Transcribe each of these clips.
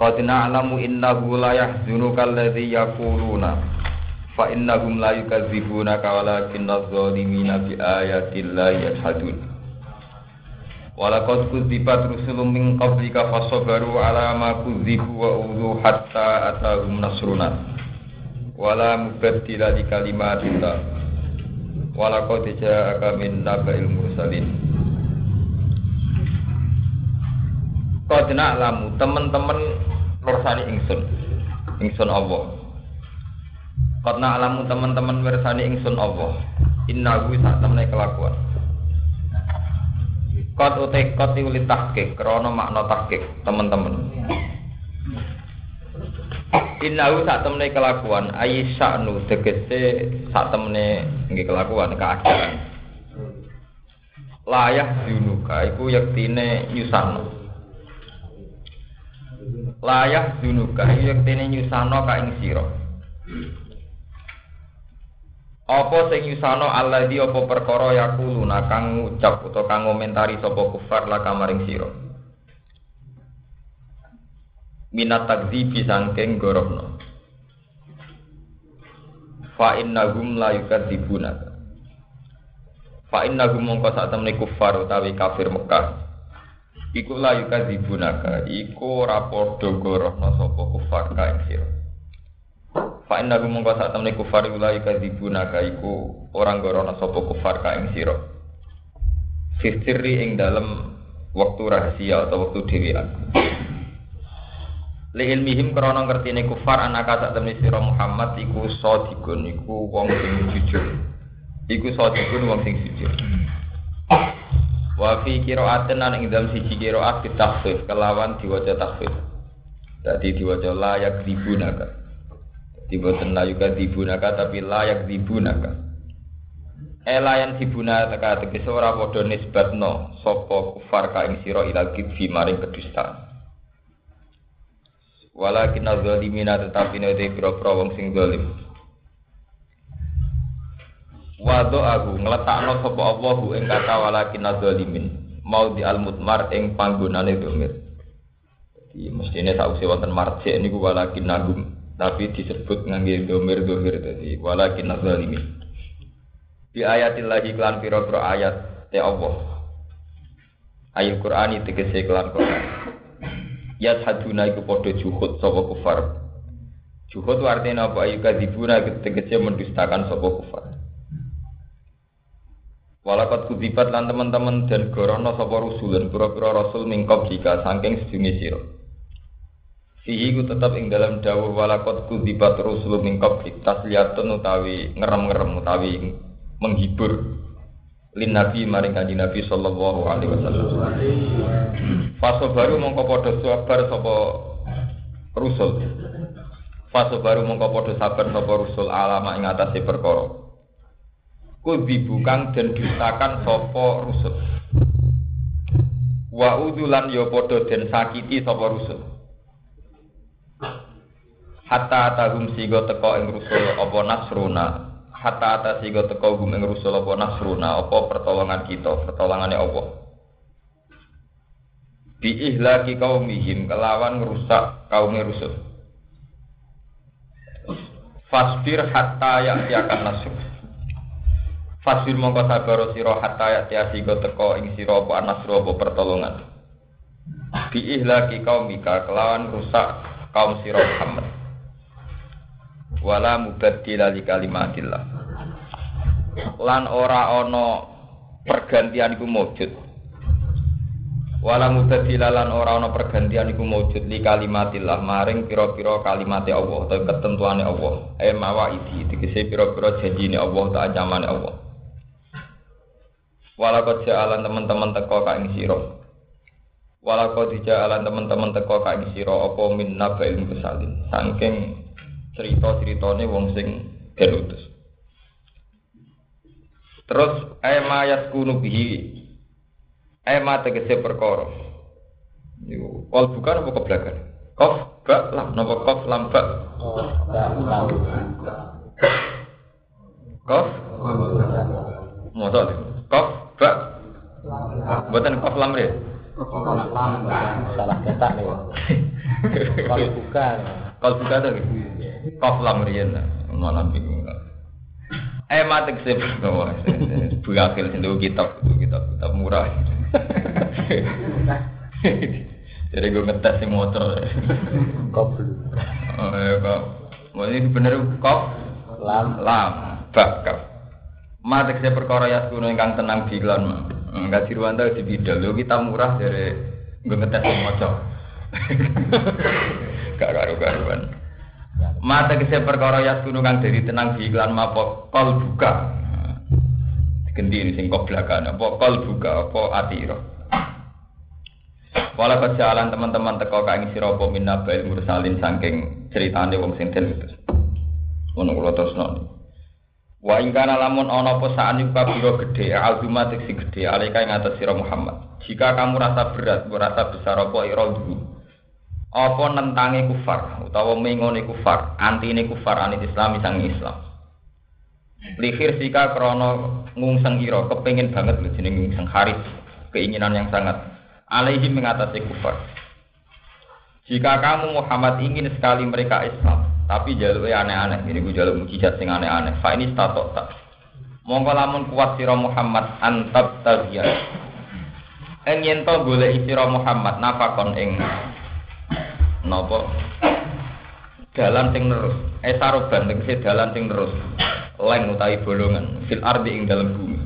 Qad na'lamu innahu la yahzunuka alladhi yaquluna fa innahum la yukadzibunaka walakinna adh-dhalimina bi ayati llahi yajhadun. Walaqad kudzibat rusulun min qablika fasabaru ala ma kudzibu wa udhu hatta atahum nasruna. Wala mubaddila li kalimatillah. Walaqad ja'aka min naba'il mursalin. Qad na'lamu teman-teman mirsani ingsun. Ingsun Allah. Karena alamu teman-teman mirsani ingsun Allah. Inna gue sak temene kelakuan. Kot utek kot iuli tahkik, krono makna tahkik, teman-teman. Innahu sak temene kelakuan, ayi saknu tegese sak temene nggih kelakuan keadaan. Layah dunuka iku yektine nyusahno layah dunuka yektene nyusano ka ing sira. Apa sing nyusano alladzi apa perkara yakuluna kang ngucap utawa kang ngomentari sapa kufar la kamaring sira? Minat takdzibi sangking gorohno fa innahum la yukadzibuna fa innahum mongko sak temne kufar utawi kafir Mekah iku layu kadzibunaka iku ora padha gorohno sapa kufar ka ing sira. Fa inna gum mongko sak temne kufar iku layu kadzibunaka iku ora gorohno sapa kufar ka ing sira. Ing dalem waktu rahasia atau waktu dhewean. Li ilmihim krana ngertine kufar anaka sak temne sira Muhammad iku sadiqun iku wong sing jujur. Iku sadiqun wong sing jujur Wa fi qira'atin nan ing dalam siji qira'at ditakhfif kelawan diwaca takhfif. Dadi diwaca layak dibunaka. Dadi boten layak dibunaka tapi layak dibunaka. Elayan dibunaka tegese ora padha nisbatno sapa kufar ka ing sira ila kidfi maring kedustaan. Walakin az-zalimina tetapi nek pira-pira wong sing. Wado aku ngletakno sapa Allah bu ing kata walakin adzalimin mau di al mutmar ing panggonane domir. Jadi mestine sausi wonten marjek niku walakin nagum tapi disebut ngangge domir domir tadi walakin adzalimin. Di ayatillahi klan pira-pira ayat te Allah. Ayat Quran itu tegese kelan Quran. Ya saduna iku padha juhud sapa kufar. Juhud artinya apa? Ayu kadzibuna tegese mendustakan sapa kufar. Walakat kudibat lan teman-teman dan gorono sapa rusul dan pura-pura rasul mingkop jika saking sedungi siro. Fihi ku tetap ing dalam dawuh walakat kudibat rusul mingkop tasliyatun utawi ngerem-ngerem utawi menghibur lin nabi maring kanjeng nabi sallallahu alaihi wasallam. Faso baru mongko padha sabar sapa rusul. Faso baru mongko padha sabar sapa rusul alama ing perkara kudi bukan dan dustakan sopo rusul. Wa udulan yo ya podo dan sakiti sopo rusul. Hatta tahum sigo teko ing rusul apa nasruna. Hatta ata sigo teko gum ing rusul apa nasruna apa pertolongan kita pertolongannya Allah. Bi ihlaki kaumihim kelawan ngerusak kaum rusul. Fasbir hatta ya'tiakan nasr Fasir mongko sabaro sira hatta ya tiasi go teko ing sira apa anasru apa pertolongan. Bi ihlaki kaumika kelawan rusak kaum sira Muhammad. Wala mubaddila li kalimatillah. Lan ora ana pergantian iku mujud. Wala mubaddila lan ora ana pergantian iku mujud li kalimatillah maring pira-pira kalimate Allah atau ketentuane Allah. Eh mawaidi dikese pira-pira janjine Allah ta anjamane Allah. Walakot jalan teman-teman teko ka ing sira. Walau dijaalan teman-teman teko kaki sira apa min nabail mursalin. Saking cerita-ceritane wong sing den. Terus ayma yaskunu bihi ayma tegese perkara. Yo kol bukan apa kebelakan. Kof ba lam napa kof lam ba. Kof Mosok kof ba Buatan kof lam re. salah cetak nih kalau bukan Kalau buka tuh, kof lam riyen malah bingung. Eh mati sih, buka akhir sih kitab, kitab kitab murah. Jadi gue ngetes sing motor. koblu Oh, ya kok. Mau ini bener kok lam lam bakap. Mati sih perkara ya kuno ingkang tenang dilan. Enggak dirwanta di bidal. Lo kita murah dari gue ngetes motor. Gak karu-karuan. Mata kese perkara yas kuno kang dari tenang di iklan mapo kol buka. Gendi ini sing belakang apa kol buka apa atiro. Wala kejalan teman-teman teko kang sira apa minna bail mursalin saking ceritane wong sing den utus. Ono kula terusno. Wa ing kana lamun ana apa saan yuka biro gedhe alzumatik si gedhe alika ing atas sira Muhammad. Jika kamu rasa berat, merasa besar apa ira dulu. apa nentange kufar utawa mengone kufar antine kufar anit Islam sang Islam Lihir sika krono ngungseng ira kepengin banget lho jeneng ngungseng haris keinginan yang sangat alaihi mengatasi kufar jika kamu Muhammad ingin sekali mereka Islam tapi jaluknya aneh-aneh. Ini gue jaluk mujizat sing aneh-aneh. Fa ini statok tak. Mongko lamun kuat sira Muhammad antab tagiya ing yen to golek sira Muhammad nafakon ing napa? Dalan sing terus eh saroban tegese dalan sing terus leng utawi bolongan. Fil ardi ing dalam bumi.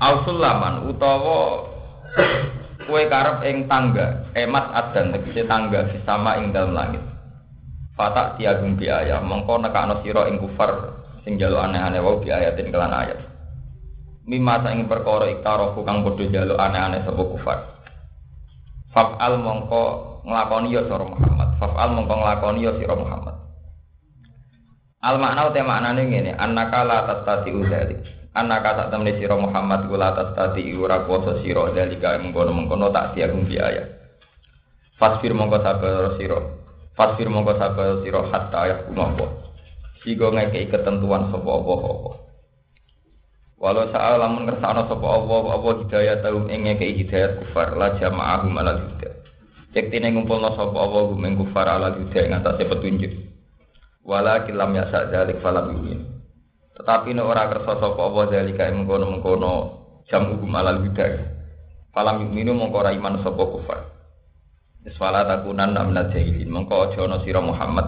Ausulaman utawa kue karep ing tangga. Emas adan tegese tangga sama ing dalam langit Fatak tiagum bi ayat mongko nekakno sira ing kufar sing jaluk aneh-aneh wau bi ayatin kelan ayat Mimma ing perkara iktarofu kang padha jaluk aneh-aneh sapa kufar Faf'al mongko nglakoni ya sira Muhammad. Faf'al mongko nglakoni ya sira Muhammad. Al makna uta maknane ngene, annaka la tastati udzalik. Annaka sak temne sira Muhammad kula tastati ora kuwasa sira dalika mengkono-mengkono tak diagung biaya. Fasfir mongko sabar sira. Fasfir mongko sabar sira hatta ya kunopo. Sigo ngekei ketentuan sapa apa-apa. Walau sa'a lamun ngersakno sapa Allah apa hidayah tahu ing ngekei hidayat kufar la jama'ahum ala huda. Yektine ngumpulno sapa Allah hum kufar ala huda ing atase petunjuk. Wala kilam yasa dalik falam yumin. Tetapi nek ora kersa sapa Allah dalika ing mengkono-mengkono jam hukum ala huda. Falam yuminu mongko ora iman sapa kufar. Wis fala takunan namna jahilin mongko aja ana sira Muhammad.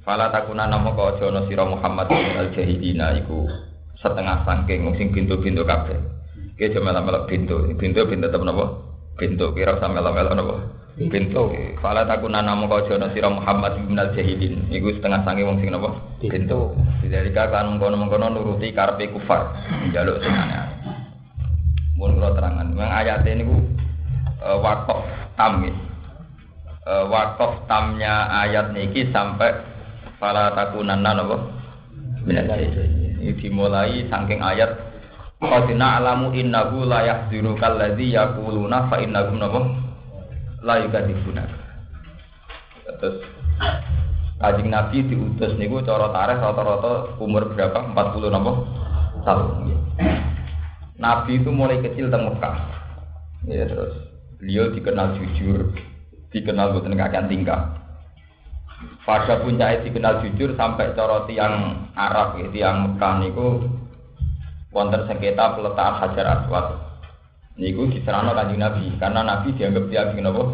Fala takunan mongko aja ana sira Muhammad al jahilina iku setengah sangking sing pintu-pintu kabeh. Ki aja melok-melok pintu. Pintu pintu tetep napa? Pintu kira usah melok-melok napa? Pintu. Fala takuna namo kau jono sira Muhammad bin al jahilin. Iku setengah sangking wong sing napa? Pintu. Dari kan mengkono-mengkono nuruti karepe kufar. Njaluk sing aneh. Mun kula terangan, memang ayat ini ku uh, wakaf tam ya. Uh, wakaf tamnya ayat niki sampai fala takunanna napa? Ini dimulai saking ayat Qadina alamu innahu la yahziru kalladzi yaquluna fa innahum napa la yukadzibuna. Terus Kanjeng Nabi diutus niku cara tarikh rata-rata umur berapa? 40 napa? Tahun. Nabi itu mulai kecil teng Mekah. Ya terus beliau dikenal jujur, dikenal boten kakean tingkah. Pada puncaknya dikenal jujur sampai cara tiang Arab, ya, tiang Mekah niku wonten sengketa peletakan hajar aswad. Niku diserahno kanjeng Nabi karena Nabi dianggap tiang apa?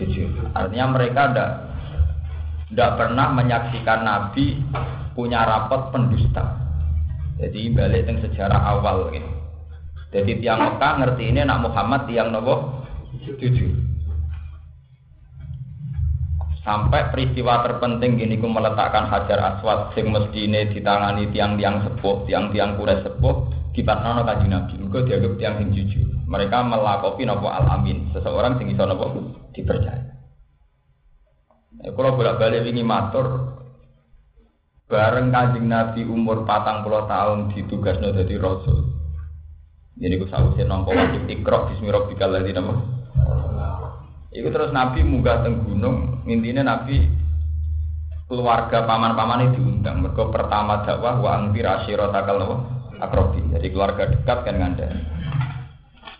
Jujur. Artinya mereka ndak ndak pernah menyaksikan Nabi punya rapat pendusta. Jadi balik teng sejarah awal gitu. Jadi tiang Mekah ngerti ini nak Muhammad tiang nopo jujur. Sampai peristiwa terpenting gini ku meletakkan hajar aswad sing mestine ditangani tiang-tiang sepuh, tiang-tiang kures sepuh di Patnono kanjeng Nabi. Mergo dianggap tiang sing jujur. Mereka melakopi nopo al-amin, seseorang sing iso nopo dipercaya. Ya, kalau bolak-balik ini matur, bareng kanjeng Nabi umur patang puluh tahun ditugasno jadi rasul. Jadi aku sahusnya nongko wajib lagi nama. Iku terus Nabi munggah teng gunung, intinya Nabi keluarga paman-paman itu diundang. Mereka pertama dakwah wa angfir takal akrobi. Jadi keluarga dekat kan nganda.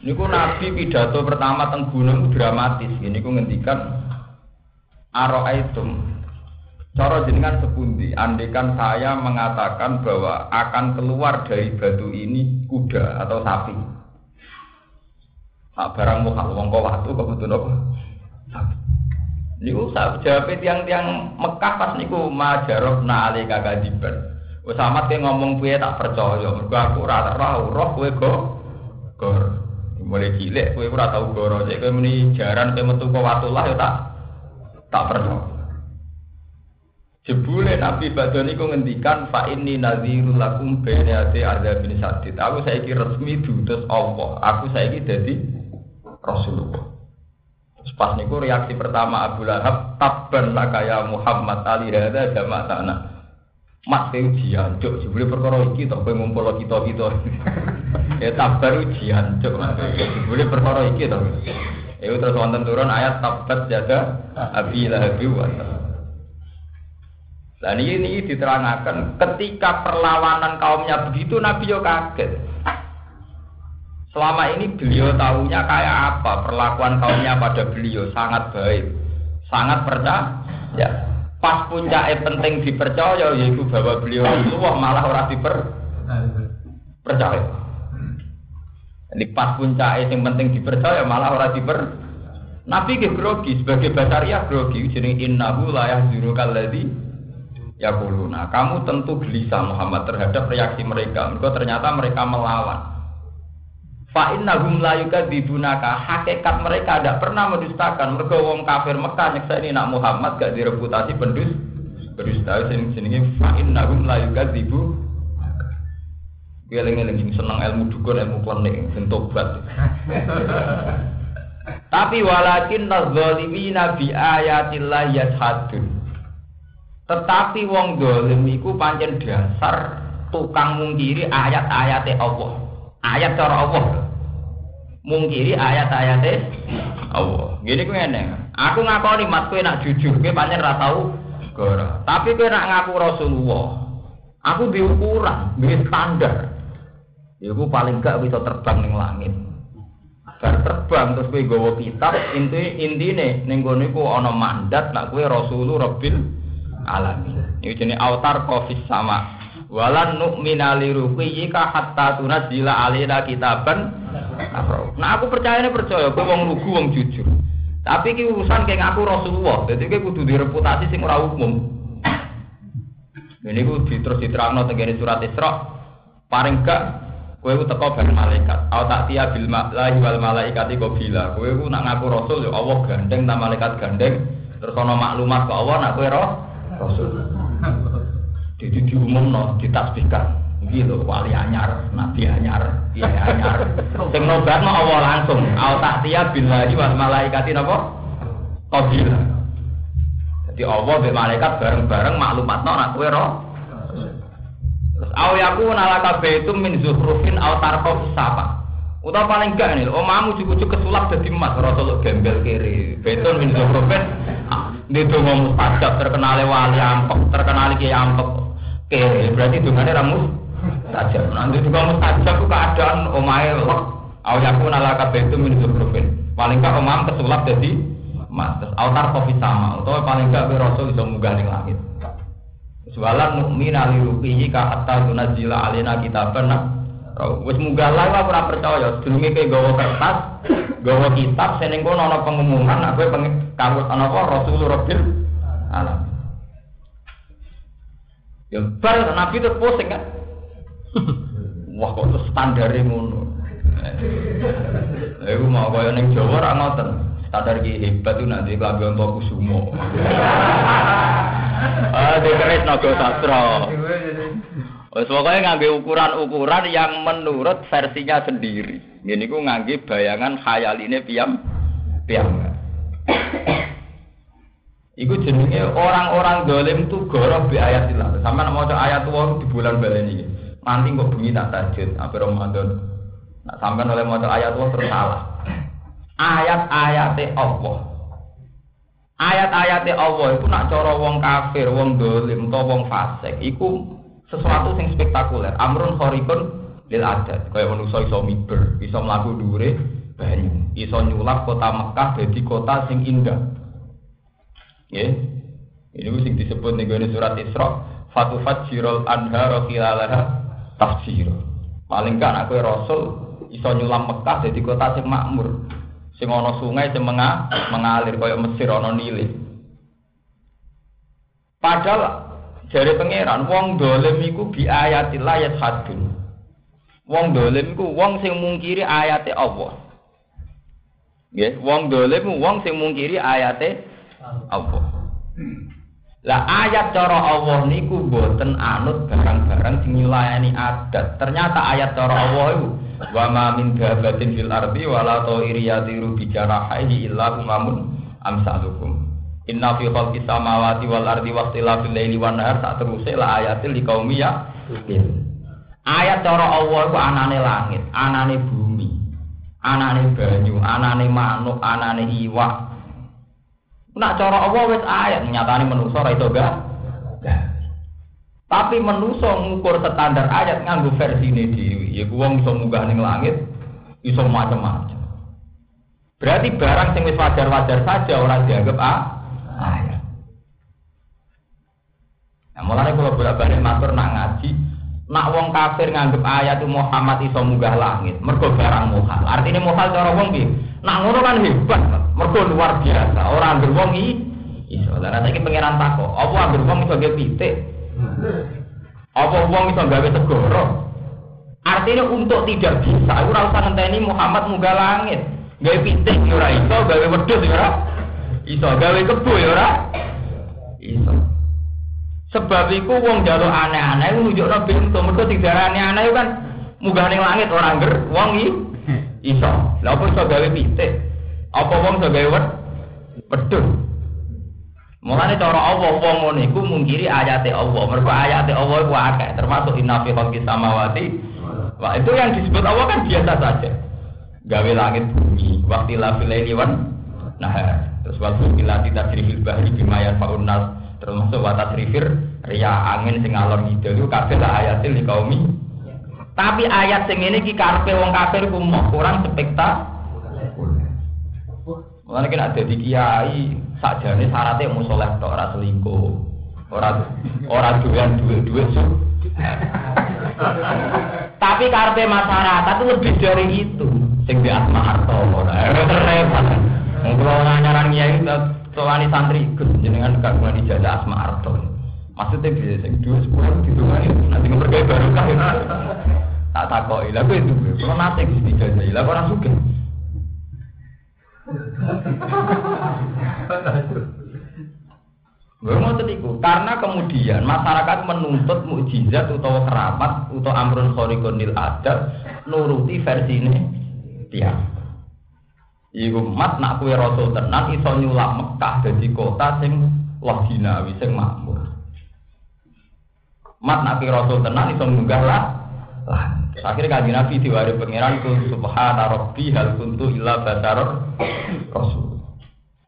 Ini ku Nabi pidato pertama teng gunung dramatis. Ini ku ngendikan Aro'aitum Cara jenengan sepundi, andekan saya mengatakan bahwa akan keluar dari batu ini kuda atau sapi. Nah, barang mukhal wong kok waktu kok betul apa? Niku jawab tiang-tiang Mekah pas niku majaroh na ali kakadiban. Wes amat ke ngomong piye tak percaya, mergo aku ora roh roh kowe go gor. Mulai cilik kowe ora tau goro, cek kowe muni jaran kowe metu kok watullah ya tak tak percaya. Jebule Nabi Badon itu ngendikan fa inni nadhirul lakum baina ati bin sadid. Aku saiki resmi diutus Allah. Aku saiki dadi Rasulullah. Terus pas niku reaksi pertama Abu Lahab tabban lakaya Muhammad ali hada jama'atana. Mat ke ujian, cuk, jebule perkara iki to kowe ngumpul kita-kita. ya tabar ujian, cuk. Jebule perkara iki to. Ya terus wonten turun ayat tabat jaga Abi Lahab wa Nah ini, ini diterangkan ketika perlawanan kaumnya begitu Nabi yo kaget. Selama ini beliau tahunya kayak apa perlakuan kaumnya pada beliau sangat baik, sangat percaya. Ya. Pas puncaknya penting dipercaya yaitu bahwa beliau Rasulullah malah orang diper percaya. Jadi pas puncaknya yang penting dipercaya malah orang diper Nabi ke grogi sebagai basaria grogi jadi innahu la kalladzi ya kuluna kamu tentu gelisah Muhammad terhadap reaksi mereka mereka ternyata mereka melawan fa innahum la yukadzibunaka hakikat mereka tidak pernah mendustakan mereka wong kafir Mekah nyeksa ini nak Muhammad gak direputasi pendus berdusta sing jenenge fa innahum la yukadzibu Geleng-geleng seneng ilmu dukun ilmu klenik sing tobat. Tapi walakin nazalimina bi ayatillah yashadun. Tetapi wong dolim iku pancen dasar tukang mungkiri ayat-ayat Allah. Ayat cara Allah. Mungkiri ayat-ayat Allah. Gini ku ngene. Aku ngakoni mat kowe nak jujur, kowe pancen ra tau. Tapi kowe nak ngaku Rasulullah. Aku di ukuran, di standar. Iku paling gak bisa terbang ning langit. Bar terbang terus kowe gawa kitab, inti intine ning kono iku ana mandat nak kowe Rasulullah Rabbil alamin. Ini jenis autar kofis sama. Walan nu'mina li ruqiyika hatta tunazila alina kitaban. Nah aku percaya ini percaya, aku wong lugu wong jujur. Tapi ki urusan kayak ngaku Rasulullah, jadi ki kudu direputasi sing ora umum. Ini ku terus diterangno tenggene surat Isra. Paling gak kowe ku teko bareng malaikat. Au tak tiya bil mala'i wal malaikati qabila. Kowe ku nak ngaku rasul ya Allah gandeng ta malaikat gandeng. Terus ana maklumat ke Allah nak roh Rasul. Jadi diumum no, ditasbihkan. Gitu, wali anyar, nabi anyar, iya anyar. Sing no Allah langsung. Al tahtiya billahi wal malaikati napa? Qabila. Jadi Allah be malaikat bareng-bareng maklumat nak kowe roh. Terus au yaku nalaka baitum min zuhrufin au tarqa sapa. Utawa paling enggak nih, omamu cukup-cukup kesulap jadi emas, rasul gembel kiri. Beton min zuhrufin Ini dongo mustajab terkenal wali ampek, terkenal kiai ampek. Oke, berarti dungane ramus mustajab. Nanti juga mustajab itu keadaan omae lek. Awayaku nalaka itu min zuhrufin. Paling gak omam kesulap jadi mas. Altar kopi sama. Atau paling gak rasul bisa munggah di langit. Sualan nukmin ali rupihi ka hatta tunazila alina kitaban Wis munggah lah ora percaya, sedurunge kowe gawa kertas, gawa kitab seneng kono ana pengumuman nek kowe kawut ana apa Rasul Rabbil alam. Ya bar Nabi itu pusing kan. Wah kok standare ngono. Iku mau kaya ning Jawa ora ngoten. Standar ki hebat itu nanti klambi untuk kusumo. Ah, dikerit naga sastra. Wes pokoknya ngangge ukuran-ukuran yang menurut versinya sendiri. Ini ku ngangge bayangan khayaline piyam piyam. Iku jenenge orang-orang dolim tuh goroh bi ayat ilah. Sama mau ayat tua di bulan balen ini. Nanti kok bunyi tak tajud apa Ramadan. Nah, sampai oleh mau ayat tua terus salah. Ayat-ayat Allah. Ayat-ayat Allah itu nak cara wong kafir, wong dolim, atau wong fasik. Iku sesuatu yang spektakuler. Amrun khorikun lil adat. Kayak manusia iso miber, iso melaku dure banyu, iso nyulap kota Mekah jadi kota sing indah. Ya. Ini sing disebut nih surat Isra, fatufat jirol anhar khilalaha tafsir. Paling kan aku Rasul iso nyulam Mekah jadi kota sing makmur. Sing ana sungai sing mengalir kaya Mesir ana Nile. Padahal jari pangeran wong dolim iku bi ayatillah ayat hadun. Wong dolim iku wong sing mungkiri ayate Allah. Nggih, wong dolim wong sing mungkiri ayate Allah. Lah ayat cara Allah niku boten anut barang-barang sing nyulayani adat. Ternyata ayat cara Allah itu wa ma min dabatin fil ardi wala ta'iri yatiru bi janahihi illa umamun amsalukum. Inna fi khalqis samawati wal ardi wa ikhtilafil laili wan nahar tak teruse la ayatil liqaumi ya. Ayat cara Allah itu anane langit, anane bumi, anane banyu, anane manuk, anane iwak, Nak cara Allah wis ayat nyatane manusa ora iso gak. Tapi manusa ngukur standar ayat nganggo versine dhewe. Ya wong iso munggah ning langit, iso macam-macam. Berarti barang sing wis wajar-wajar saja orang dianggap ah, ayat. Nah, mulane kalau bolak-balik matur nak ngaji, nak wong kafir nganggep ayat Muhammad iso munggah langit, mergo barang muhal. Artinya muhal cara wong piye? Nak ngono kan hebat. Mergo luar biasa. Ora anggere wong iki iso. Lah nek iki pangeran takok, apa anggere wong iso gawe pitik? Apa wong iso gawe segoro? Artinya untuk tidak bisa, ora usah ngenteni Muhammad munggah langit. Gawe pitik ya ora iso, gawe wedhus ya ora iso, gawe kebo ya ora iso. Sebab iku wong jaluk aneh-aneh nunjukno pintu, mergo didarani aneh kan munggah ning langit ora angger wong iki iso. Lah apa iso gawe pitik? Apa wong iso gawe wed? Wedhus. Mulane cara Allah wong ngono iku mungkiri ayate Allah. Mergo ayate Allah iku akeh, termasuk inna fi khalqis samawati. Wah, itu yang disebut Allah kan biasa saja. Gawe langit bumi, waktu la filaili wan nah terus waktu bila tidak fil bahri bima faun nas termasuk watas rifir ria angin sing ngidul itu kabeh ayatil di kaumi tapi ayat sing ini ki karpe wong kafir ku kurang spektak. Mulane kena dadi kiai sakjane syaratnya mau soleh tok ora selingkuh. Ora ora doyan duit-duit Tapi karpe masyarakat itu lebih dari itu. Sing di asma harto ora repot. Wong kula nyaran kiai soalnya santri jenengan gak mulai dijajah asma harto. Maksudnya bisa sing dua sepuluh kan nanti ngepergai barokah tak takoi lah gue itu kalau nate di dijajah lah orang suka Gue mau tetiku, karena kemudian masyarakat menuntut mukjizat atau keramat atau amrun khorikonil adat nuruti versi ini dia. Iku mat nak kue rasul tenang iso nyulap Mekah jadi kota sing loginawi sing makmur. Mat nak kue rasul tenang iso munggah lah. Akhirnya kaji Nabi diwari pangeran ku subhana rabbi hal kuntu illa basaror rasul.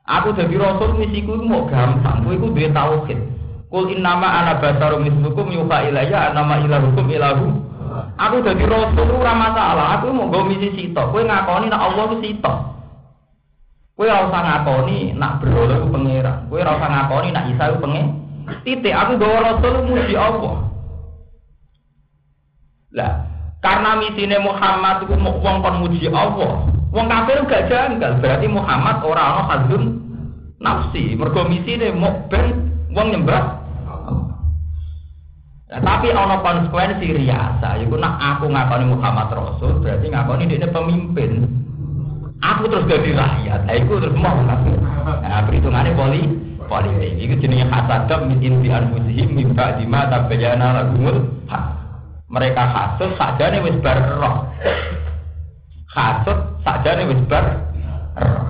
Aku jadi rasul misiku mau gampang, kowe iku duwe tauhid. Kul innama ana basarum mislukum yuha ilayya anama ilahukum ilahu. Aku jadi rasul ora masalah, aku mau nggo misi sitok. Kowe ngakoni nek Allah ku sitok. Kowe ora ngakoni nak berhala ku pangeran. Kowe ora usah ngakoni nak Isa ku pengen. Titik aku gawa rasul muji Allah. Lah, karena misine Muhammad itu mau wong kon muji Allah. Wong kafir gak janggal, berarti Muhammad ora ana hadun nafsi. Mergo misine mau ben wong nyembah Nah, tapi ana konsekuensi riasa, yaiku nak aku ngakoni Muhammad Rasul, berarti ngakoni dia pemimpin. Aku terus jadi rakyat, nah, itu terus mau. Nah, perhitungannya poli politik. Itu jenis hasadam min inti anfusihim min ba'di ma tabayyana lahumul Mereka hasud sajane wis bar roh. Hasud sajane wis roh.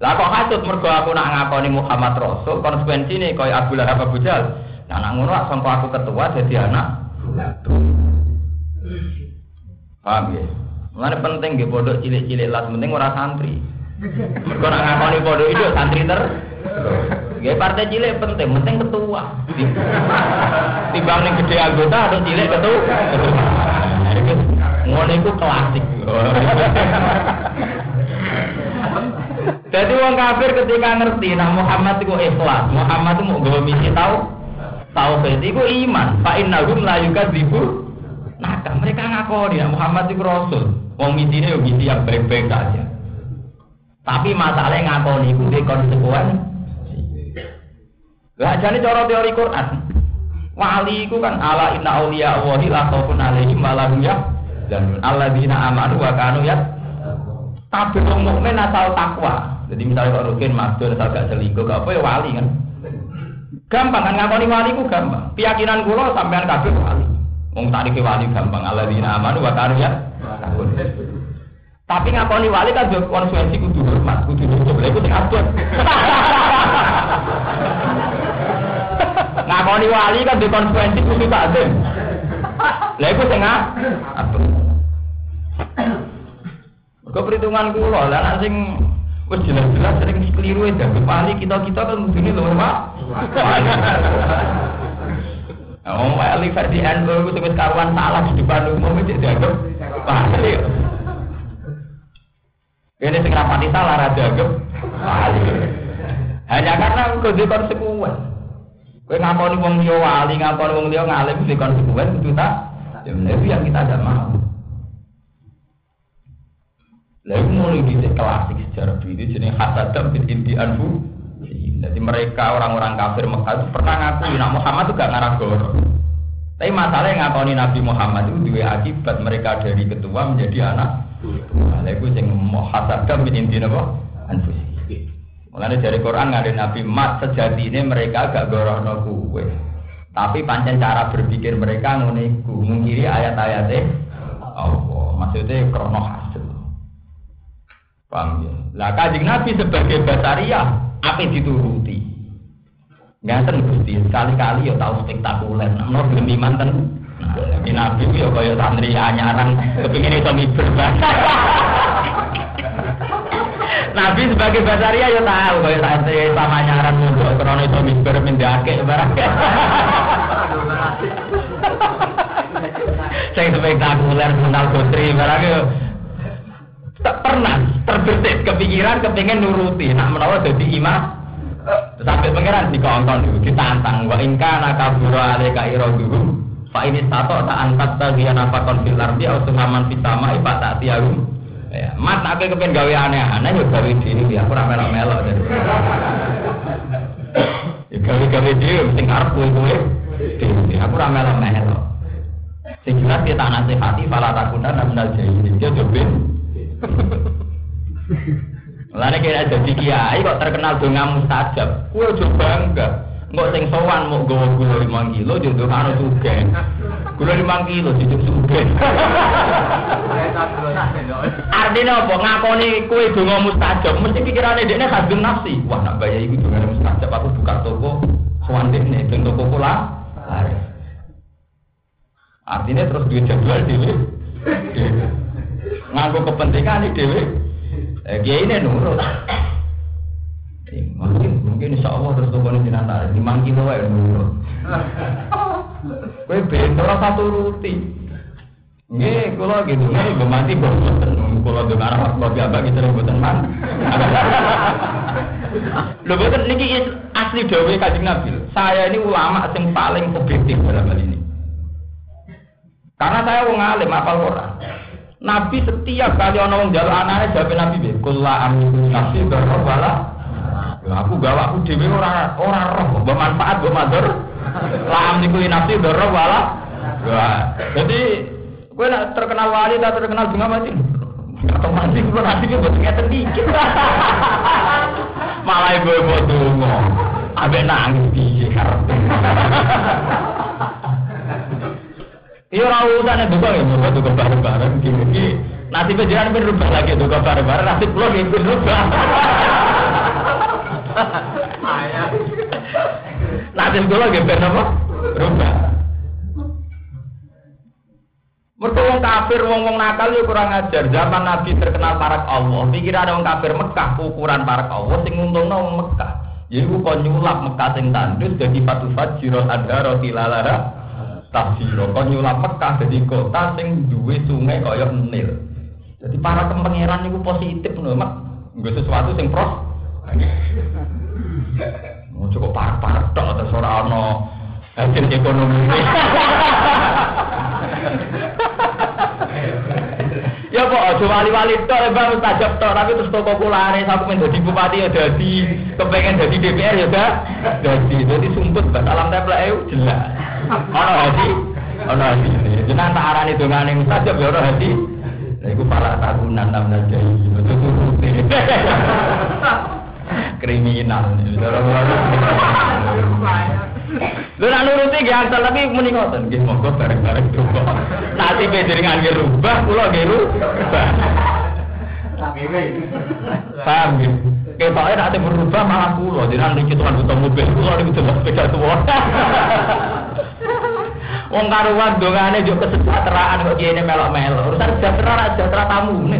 Lah kok hasud mergo aku nak ngakoni Muhammad Rasul konsekuensine kaya Abu Lahab Abu Jahal. Nah nak ngono sampe aku ketua jadi anak. Paham ya? Mulane penting nggih pondok cilik-cilik las penting ora santri. Mergo nak ngakoni pondok itu santri ter. Nggih partai cilik penting, penting ketua. Timbang ning gede anggota atau cilik ketua. Ngono iku klasik. Jadi wong kafir ketika ngerti nah Muhammad itu ikhlas, Muhammad itu mau gawe misi tahu tauhid itu iman. Fa innahum la yukadzibu. Nah, kan mereka ngakoni nah Muhammad itu rasul. Wong misine yo misi yang baik-baik saja. Tapi masalahnya ngakoni itu di konsekuen. Lah jane cara teori Quran. Wali itu kan ala inna auliya Allahi la khaufun alaihim wa lahum yahzanun. Alladzina amanu wa kanu ya Kabeh wong mukmin asal takwa. Jadi misalnya kalau rukin masuk asal gak selingkuh, gak apa ya wali kan. Gampang kan ngakoni wali ku gampang. Keyakinan kula sampean kabeh wali. Wong tadi ke wali gampang. Alladzina amanu wa kanu ya. Tapi ngakoni wali kan konsekuensi kudu hormat, kudu nutup. Lha iku sing abot. ngakoni wali kan juga konsekuensi kudu takzim. Lha iku sing abot. Kau perhitungan kula, lah nek sing wis jelas-jelas sering keliru ya wali kita-kita kan mungkin lho, Pak. Oh, wali versi NU itu wis karuan salah di depan umum itu dianggap wali. Ini sing rapati salah ra dianggap wali. Hanya karena kau di konsekuen. Kowe ngakoni wong liya wali, ngakoni wong liya ngalim di konsekuen itu tak. Ya benar yang kita tidak mau. Lalu mulai di klasik sejarah itu jenis hasadam bin inti anfu. Jadi mereka orang-orang kafir Mekah itu pernah ngaku Nabi Muhammad itu gak ngarah goro. Tapi masalahnya ngakoni Nabi Muhammad itu dua akibat mereka dari ketua menjadi anak. Lalu itu yang hasadam bin inti apa? Anfu. Mulanya dari Quran ada Nabi Mat ini mereka gak gorono kue. Tapi pancen cara berpikir mereka nguniku mengkiri ayat-ayatnya Allah. Maksudnya krono hasad. Paham ya? Lah kanjeng Nabi sebagai basaria apa dituruti? Ngaten Gusti, sekali-kali ya tahu spektakuler. Nomor demi manten. Nah, Nabi ya kaya santri anyaran kepingin iso miber Nabi sebagai basaria ya tahu kaya santri sama anyaran mulu krono iso miber mindake barang. Saya spektakuler mental putri barang tak pernah terbesit kepikiran kepingin nuruti. Nak menawa jadi imam sampai pangeran dikongkon dulu ditantang. Wa ingka nakabura aleka iroduhu fa ini tato tak angkat tagian apa konfil ardi atau suhaman pitama ipa tak tiarum ya mat nak kepengen gawe aneh-aneh ya gawe diri ya aku ramelo melo jadi ya gawe gawe diri mesti ngarep kowe kowe diri aku ramelo melo sing jelas kita nasihati fala takunan minal jahilin. Dia jobin Lalu kira jadi kiai kok terkenal dengan mustajab, kue coba bangga. Nggak sing sowan mau gawa gula lima kilo, jodoh kano juga. Gula lima kilo, jodoh juga. Artinya apa? Ngakoni kue donga mustajab, mesti pikirannya dia hadun nafsi. Wah, nak bayar itu donga mustajab, aku buka toko, sowan deh nih, ben toko pula. Artinya terus duit jadwal dewe. Nganggo kepentingan nih dewe. Eh, dia ini nurut. Mungkin mungkin insya Allah terus toko ini jenazah lima kilo ya nurut. Kue bento satu ruti. Nggih, kula gitu, nggih mati boten. Kula dengar waktu biasa kita boten man. Lho boten niki asli dawuh Kanjeng Nabi. Saya ini ulama yang paling objektif dalam hal ini. Karena saya wong alim apal Quran. Nabi setiap kali ana wong njaluk anake jawab Nabi be, "Kulla amru nafsi darra wala." Aku gawa aku dhewe ora ora roh, mbok manfaat mbok madur. La amliku nafsi darra wala. Jadi kowe nak terkenal wali tak terkenal bunga mati. Atau mati kulo nanti ki buat ngeten dikit. Malah ibu-ibu dongo. Abe nangis piye karepe. Iya ora usah nek duka ya mbok duka bareng-bareng iki. Nasib jenengan ben rubah lagi duka bareng-bareng nasib kula nggih ben rubah. Nasib kula nggih ben apa? Rubah. Mereka wong kafir, wong wong nakal ya kurang ajar. Zaman Nabi terkenal parak Allah. Pikir ada wong kafir Mekah, ukuran parak Allah, sing untungnya wong Mekah. Jadi kok nyulap Mekah sing tandus jadi patu fajiro ada roti lalara tafsiro. Kok nyulap Mekah jadi kota sing duwe sungai kaya Nil. Jadi para kepengeran itu positif loh, mak. Enggak sesuatu sing pros. Mau cukup parak-parak tok terus ora ono hasil ekonomi. Ya kok aja wali-wali tok bang mustajab tok tapi terus toko kulare sampe men dadi bupati ya dadi. Kepengen dadi DPR ya dah dadi dadi sumput bak alam template eu jelas. Ono hati ono hati jenengan tak arani dongane mustajab ya ono hati Nah, itu para tahunan enam najai, betul kriminal. Lho nak nuruti nggih asal tapi muni ngoten nggih monggo bareng-bareng coba. Nanti panjenengan nggih rubah kula nggih rubah. Paham nggih? Ketoke nek berubah malah kula jenengan iki tuan butuh mobil kula niku coba sepeda tuwa. Wong karuan dongane yo kesejahteraan kok kene melok-melok. Urusan sejahtera ra sejahtera tamu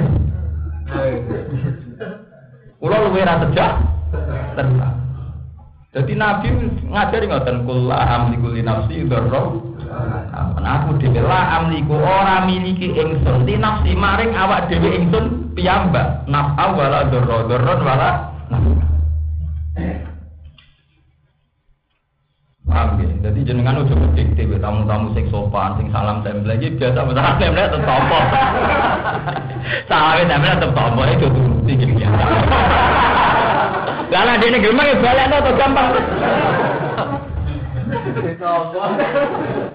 Kulo luwe ra sejahtera. Jadi Nabi ngajari ngoten kula amliku li nafsi dzarra. Aku dhewe la amliku ora miliki ingsun di nafsi maring awak dhewe ingsun piyambak. Naf'a wala dzarra, dzarra wala naf'a. Paham ya? Jadi jenengan udah berdikti tamu-tamu sing sopan, sing salam tempel iki biasa salam tempel tetep tompo. Salam tempel tetep tompo itu turuti iki ya. Lah lah dene gemeng ya balekno to gampang.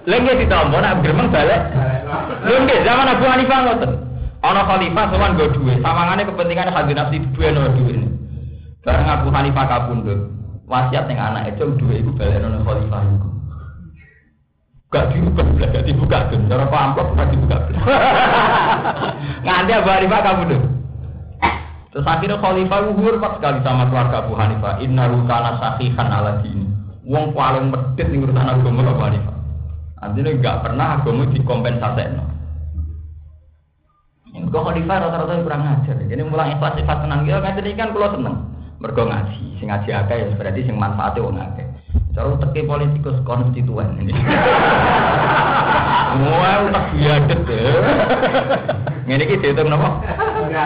Lha nggih ditompo nak gemeng balik. Lha nggih zaman Abu Hanifah ngoten. Ana khalifah sowan nggo dhuwit, sawangane kepentingan hadhi nafsi duwe no dhuwit. Bareng Abu Hanifah kapundhut, wasiat yang anak itu dua ibu balik nona khalifah itu. Gak dibuka belas gak dibuka tuh cara apa amplop gak dibuka belas nganti Abu Hanifah kamu tuh terus akhirnya khalifah hormat sekali sama keluarga Abu Hanifah. Inna rukana sahihan ala dini. Wong paling medit ning urusan agama Abu Hanifah. Artinya gak pernah agama dikompensasi no. Kok khalifah rata-rata kurang ajar. Jadi mulai ikhlas sifat tenang. Gitu kan kan kalau seneng mergo ngaji sing ngaji akeh ya berarti sing manfaate wong akeh cara teki politikus konstituen ini Wah, utak biadet ya. Ngene iki dihitung napa?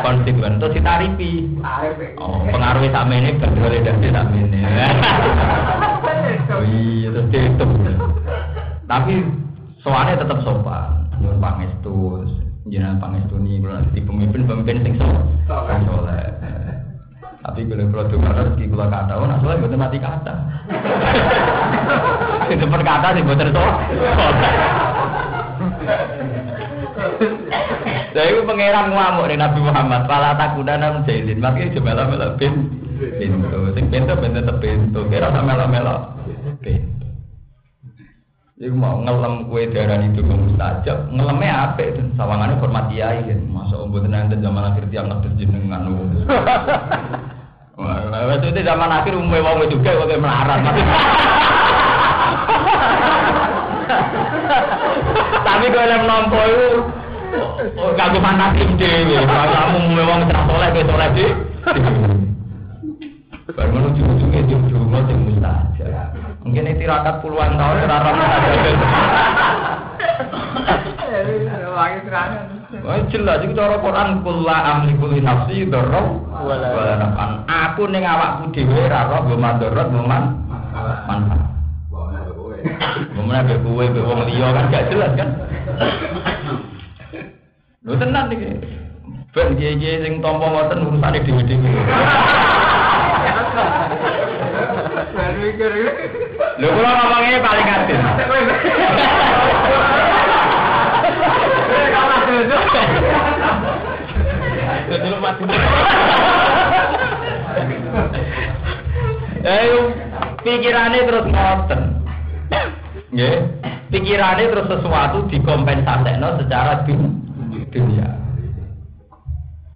Konstituen terus ditarifi. Oh, pengaruh sama ini berdua dari sama ini. Iya, terus dihitung. Tapi soalnya tetap sopan. Nyuwun pangestu, jenengan pangestu nih, kalau nanti pemimpin-pemimpin sing soleh. Tapi kalau produk kata rezeki kula kata, oh nak soalnya mati kata. Itu kata sih buat itu. Jadi itu pangeran ngamuk nih Nabi Muhammad. Pala takudana menjahilin. Makanya coba lah melok bin. Pintu. Sing pintu pintu tetep pintu. Kira sama melok melok. Pintu. Iku mau ngelem kue darah itu mustajab, ngelemnya apa itu? Sawangannya hormat kiai kan, masa ombud nanti zaman akhir tiang ngetes jenengan. Wah, itu zaman akhir umumnya wong juga kok melarat. Tapi kalau yang nompo itu kagum fantasi dewi. Kamu umumnya wong cerah soleh, kayak soleh sih. Baru menuju ujungnya di rumah. Mungkin itu tirakat puluhan tahun mustajab. Wah jelas itu cara Quran kula amliku li nafsi dzarra wala nafan. Aku ning awakku dhewe ora roh go madharat go man manfaat. Ngomongnya be kowe be wong liya kan gak jelas kan. Lho tenan iki. Ben kiye-kiye sing tampa ngoten urusane dhewe-dhewe. Lho kula ngomongnya paling adil. Dulu mati. Ayo pikirannya terus ngoten. Nggih. pikirannya terus sesuatu dikompensasikan secara dun- dunia.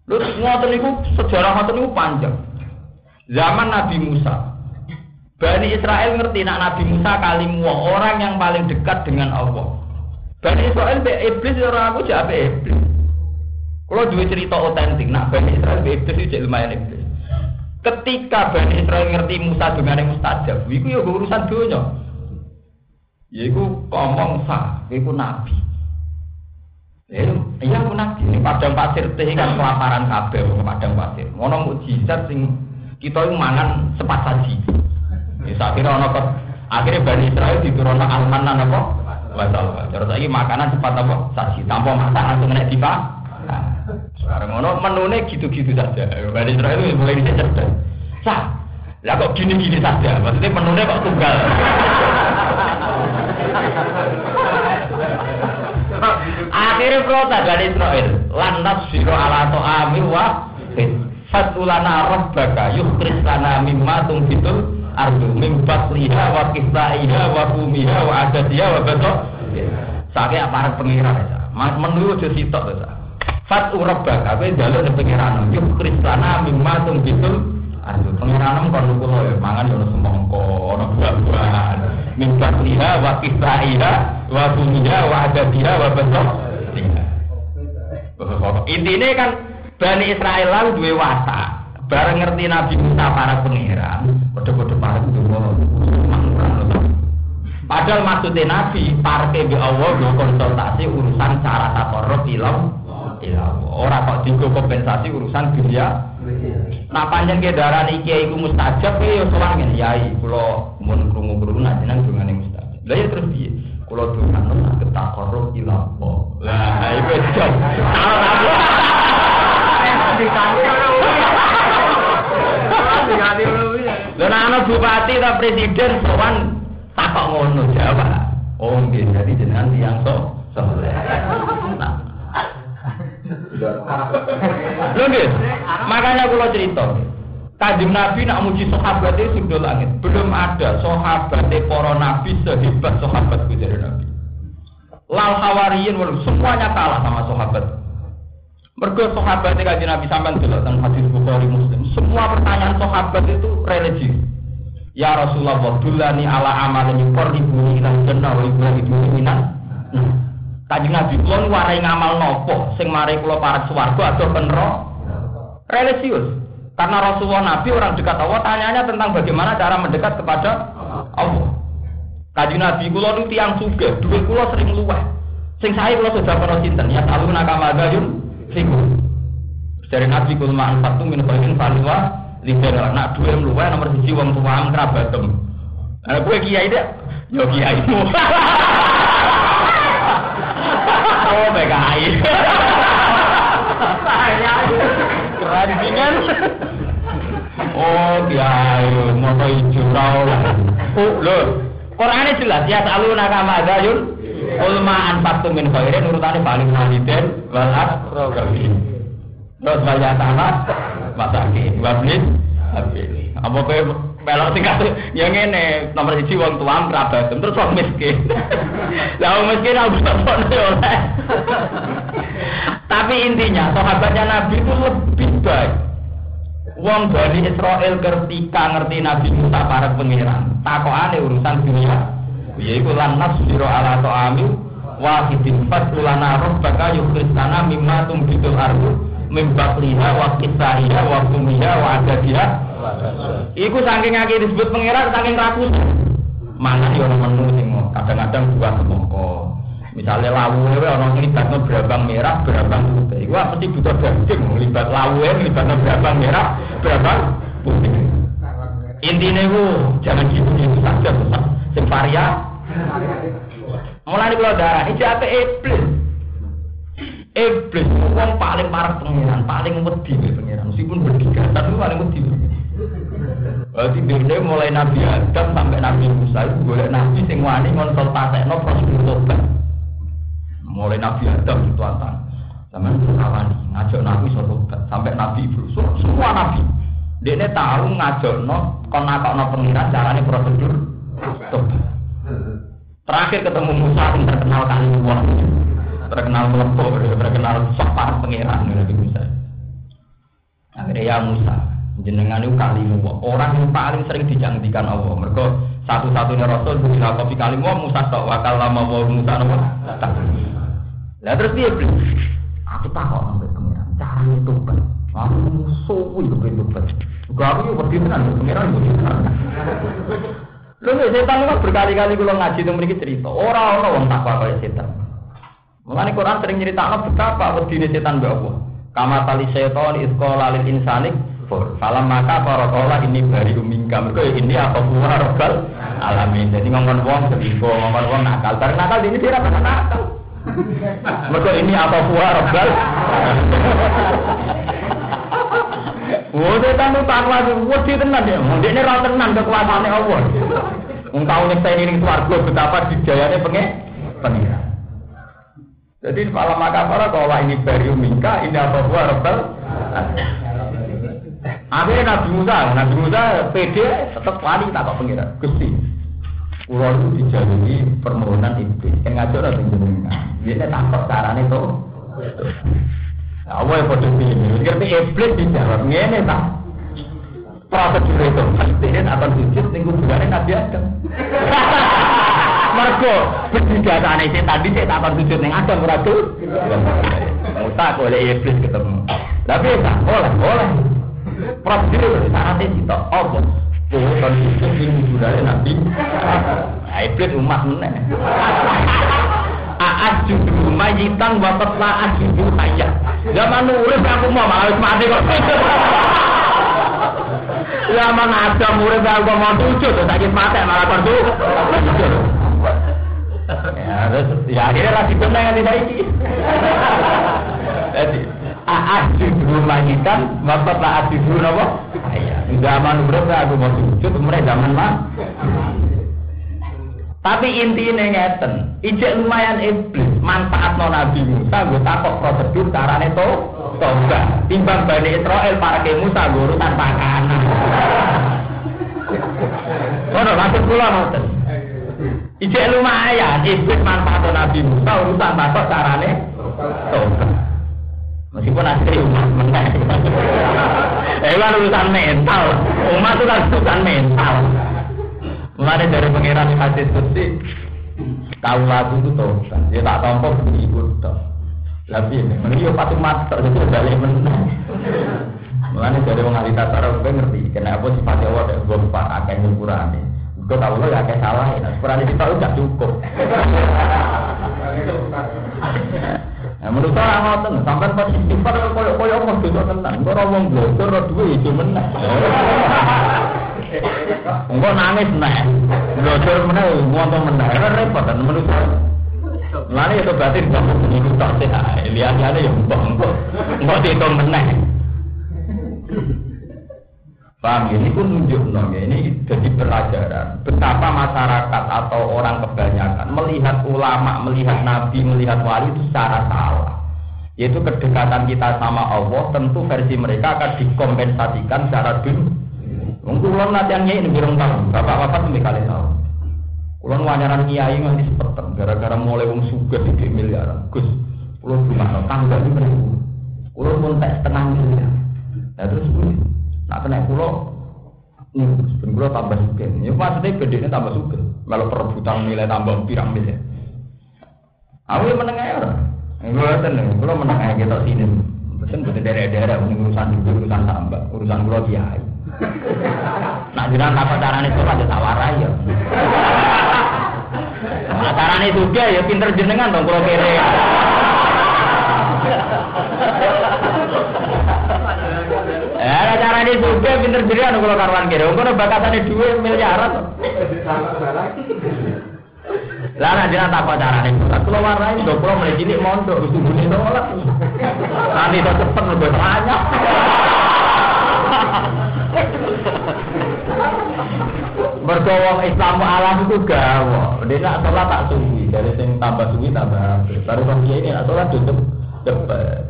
Lu ngoten niku sejarah ngoten niku panjang. Zaman Nabi Musa. Bani Israel ngerti nak Nabi Musa kalimu orang yang paling dekat dengan Allah. Bani Israel be iblis orang aku be iblis. Kalau dua cerita otentik, nak Bani Israel be iblis itu lumayan iblis. Ketika Bani Israel ngerti Musa dengan yang mustajab, itu ya urusan dunia. Yaiku ngomong sah, yaiku nabi. Eh, iya aku nabi. Ini padang pasir teh kan kelaparan kabeh padang pasir. Ngono mukjizat sing kita mangan sepat saji. Ya akhirnya ono kok akhirnya Bani Israel diturunkan almanan apa? Wasal. Terus lagi makanan cepat apa? Saji tanpa masak langsung kena dipa. Nah, sekarang ngono menune gitu-gitu saja. Bani Israel itu mulai cerdas. Sah. Lah kok gini-gini saja? Maksudnya menune kok tunggal. Akhirnya protes dari Israel. Lantas siro ala to'ami wa Fatulana rabbaka yukris lana mimma tungbitul ardu mim basliha wa kisaiha wa kumiha wa adadiha wa betok Sakit aparat pengiran ya. Mas menurut je sitok ya. Fatu rabbaka kowe njaluk ning pengiran yukris lana mimma tungbitul ardu pengiran kon kula ya mangan yo semongko ono buah-buahan mim basliha wa kisaiha wa kumiha wa adadiha wa betok Intinya kan Bani Israel lalu dua watak. Bareng ngerti Nabi Musa para pengiran, kode-kode para itu Padahal maksudnya Nabi, parke bi Allah konsultasi urusan cara takorok ilam. Orang kok digo kompensasi urusan dunia. Nah panjang ke darah kiai iku mustajab ya sowan ngene yai kula mun krungu-krungu najenengan dongane mustajab. Lah ya terus piye? Kula dongane saged takorok ilam. Lah iku wis jam. Lha ana bupati ta presiden sowan takok ngono jawab. Oh nggih jadi jenengan tiyang so soleh. Nah. Lho nggih, makanya kula cerita. Kanjeng Nabi nak muji sahabat itu sudah langit. Belum ada sahabat para nabi sehebat sahabat dari Nabi. Lal hawariyin semuanya kalah sama sahabat. Mergo sahabat kanjeng Nabi sampean delok teng hadis Bukhari Muslim. Semua pertanyaan sahabat itu religi. Ya Rasulullah, dulani ala amalin yuqarribuni ila jannah wa yuqarribuni minan. Kanjeng Nabi kula warai ngamal nopo sing mari kula parek swarga atau penro religius. Karena Rasulullah Nabi orang dekat Allah tanyanya tentang bagaimana cara mendekat kepada Allah. Kanjeng Nabi kula nu tiyang sugih, duwe kula sering luweh. Sing saya kula sudah pernah sinten ya taluna kamadayun fiku. Dari Nabi kul ma'an fatu min khairin faliwa libar anak dua luweh nomor siji wong tuaam kerabatem. Nah, gue kiai deh, yo kiaimu. oh, PKI. Keren dengan. Oh, kiai, moto hijau. Oh, lho. Qur'ane jelas ya selalu nakama dayun Ulma anfaqtu min khairin urutane paling waliden wal aqrabin. Terus banyak tanah masakin wablis habis. Apa kowe melok sing kate ya ngene nomor 1 wong tuam kerabat terus wong miskin. Lah wong miskin aku sapone oleh. Tapi intinya sahabatnya Nabi itu lebih baik. Wong Bani Israel ketika ngerti Nabi Musa para pangeran, takokane urusan dunia. Yaiku lan nasbiru ala ta'ami wahidin fasulana rabbaka yukhrisana mimma tumbitul ardu min bakliha wa kisaiha wa kumiha wa adadiha Iku saking akeh disebut pangeran saking rakus. Mana yo ono menu kadang-kadang dua semongko. Misalnya lawu itu orang libatnya berabang merah, berabang putih. Wah mesti butuh daging, libat lawu libatnya berabang merah, berabang putih. Intinya itu jangan gitu-gitu saja, sing varia. Kalau darah, ini apa iblis? Iblis, orang paling parah pengiran, paling wedi pengiran. Meskipun berdigatan itu paling wedi. Berarti beda mulai Nabi Adam sampai Nabi Musa itu Nabi sing wani konsultasekno prosedur tobat. Mulai Nabi Adam itu antang. Sama kawani ngajak Nabi suatu sampai Nabi Ibrahim semua Nabi. Dia tahu ngajak no kon nakok no pengiran caranya prosedur tobat. Terakhir ketemu Musa yang terkenal kali wah, terkenal melepuh, terkenal sopan pangeran Nabi Musa. Akhirnya ya Musa, jenengan itu kali orang yang paling sering dijanjikan Allah. Mereka satu-satunya Rasul bisa kopi kali Musa tok wakal lama wah Musa nama. Lah terus dia beli, aku tahu sampai pangeran, cara itu kan. Aku suwi kebetulan. Gak aku berdiri tenan, pangeran tenan. Lho setan itu berkali-kali kalau ngaji itu memiliki cerita. Orang-orang wong takwa kaya setan. Mengenai Quran sering nyeritakan betapa wedine setan mbak Allah. Kama tali setan iskola lil insani for. Salam maka para kola ini dari umingka. Mereka ini apa buah rogal alamin. Jadi ngomong ngomong wong nakal. Karena nakal ini tidak pernah nakal. Mereka ini apa buah rogal. Oh, setan itu takwa wedi tenan ya. Mun dekne ra tenan kekuasaane Allah. Wong tau saya ning swarga betapa dijayane penge pengira. Jadi malam maka para kalau ini barium mingka ini apa buah rebel. Akhirnya Nabi Musa, Nabi Musa PD tetap wali tak kok pengira. Gusti, Pulau itu dijalui permohonan iblis. Yang ngajar ada jenengan. Dia takut carane tuh. Apa yang bodoh ini? Ngerti iblis dijawab ngene tak? Prosedur itu pastiin akan sujud ning kuburane Nabi Adam. Mergo berdigatane setan tadi saya akan sujud ning Adam ora tuh. Musa oleh iblis ketemu. Tapi tak boleh, boleh. Prosedur syaratnya kita apa? Kan sujud ning kuburane Nabi. Iblis umat meneh. Aat judul majitan wapat laat judul hayat. Zaman urip aku mau malah mati kok. Zaman ada murid aku mau tujuh tuh sakit mati malah kon tuh. Ya, terus ya akhirnya lagi benar yang tidak ini. Jadi, aat judul majitan wapat laat judul apa? Hayat. Zaman urip aku mau tujuh, kemudian zaman mah. Tapi intinya ngeten, ijek lumayan iblis, manfaat non Nabi Musa, gue takut prosedur carane to, toga. Timbang Bani Israel para ke Musa, gue urusan pakanan. Kono maksud kula ngoten. Ijek lumayan, iblis manfaat non Nabi Musa, urusan takut carane toga. Meskipun asli umat menang. Eh, urusan mental. Umat itu kan urusan mental. Mulai dari pangeran hadis kursi, tahu lagu itu tuh, dia tak tompo begini ikut tuh. Tapi ini, menurut pasti mati terjadi balik menang. Mulai dari orang ahli tata gue ngerti, kenapa sifatnya Allah dan gue lupa akan nyukurani. Gue tahu lo ya kayak salah ya, kurang itu tahu gak cukup. Nah, menurut saya ngoten, sampai pas istighfar koyo koyo apa dosa tenan. Engko ora wong blogor ora duwe ijo meneh. Engko nangis meneh. Blogor meneh wonten meneh. Repot menurut saya. Lane itu berarti nggak itu tak sehat. Lihat-lihat ya mbok engko. Engko dihitung meneh. Paham ini pun nunjuk ini jadi pelajaran betapa masyarakat atau orang kebanyakan melihat ulama, melihat nabi, melihat wali itu secara salah. Yaitu kedekatan kita sama Allah tentu versi mereka akan dikompensasikan secara dunia. Mungkin ulun latihannya ini birung tahun, bapak-bapak lebih kali tahu. Ulun wanyaran kiai nganti sepeten, gara-gara mulai wong suga di miliaran. Gus, ulun rumah tangga ini beribu. Ulun pun tes setengah miliar. Nah terus Nak kena pulau, nih, ben pulau tambah suka. Ya maksudnya bedanya tambah suka. Kalau perebutan nilai tambah pirang miliar. Aku yang menengah ya orang. Gue tenang, pulau menengah kita sini. Pesen buat daerah-daerah urusan urusan tambah, urusan pulau kiai. Nak jiran apa caranya itu aja tawarai ya. Nah, caranya juga ya pinter jenengan dong pulau kere. Ya, cara ini juga pinter anu kalau karuan kira. Kalau bakatane dua miliaran. Lah nek dina tak carane. Kulo warai do kulo mulai cilik mondok wis tunggune sholat. Nanti to cepet lebih banyak. Mergo wong Islam alam itu gawa. Dia nak sholat tak suwi, dari sing tambah suwi tambah. Baru kan dia ini nak sholat tutup cepet.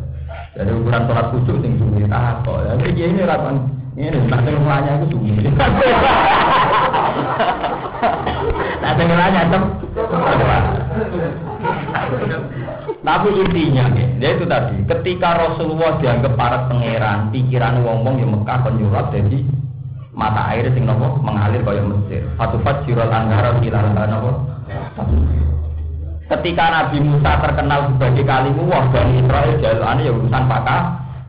Jadi ukuran sholat khusyuk sing suwi tak kok. Jadi dia ini rapan ini nak sing ngelanya itu suwi. Nak sing ngelanya tem Tapi intinya, ya itu tadi, ketika Rasulullah dianggap para pangeran, pikiran wong-wong yang Mekah penyurat jadi mata air sing nopo mengalir kaya Mesir. Satu fajirul anhara ilal nopo. Ketika Nabi Musa terkenal sebagai kalimu wah Bani Israel jalannya ya urusan pakah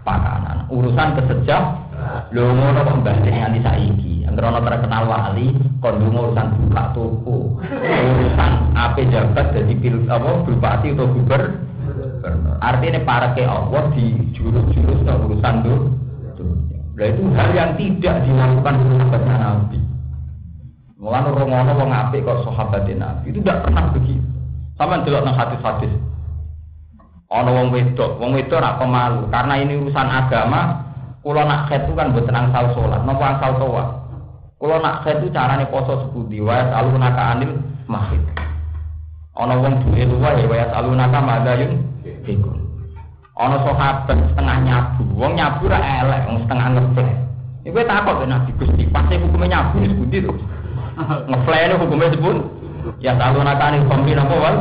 pakanan, urusan kesejak Lho ngono kok mbahne nganti saiki. Anggere ana terkenal wali, kon urusan buka toko. Urusan ape jabat dadi pil apa bupati atau gubernur. Artinya para ke Allah di jurus-jurus urusan tuh. Nah itu hal yang tidak dilakukan sahabat Nabi. Mulane ora wong apik kok sahabat Nabi itu tidak pernah begitu. Sama delok nang hadis-hadis. Ana wong wedok, wong wedok ora pemalu karena ini urusan agama Kulo nak itu kan buat tenang sal sholat, nopo asal Kulo nak khed itu carane poso sepundi, wayas alunaka anil mahid. Ono wong duwe luwa ya wayas alunaka madayun ikun. Ono sahabat setengah nyabu, wong nyabu ra elek, wong setengah ngefle. Iku takut ben Nabi Gusti, pasti hukumnya nyabu ini sepundi to. Ngefle ini hukumnya sebut. Ya alunaka anil khamri napa wal?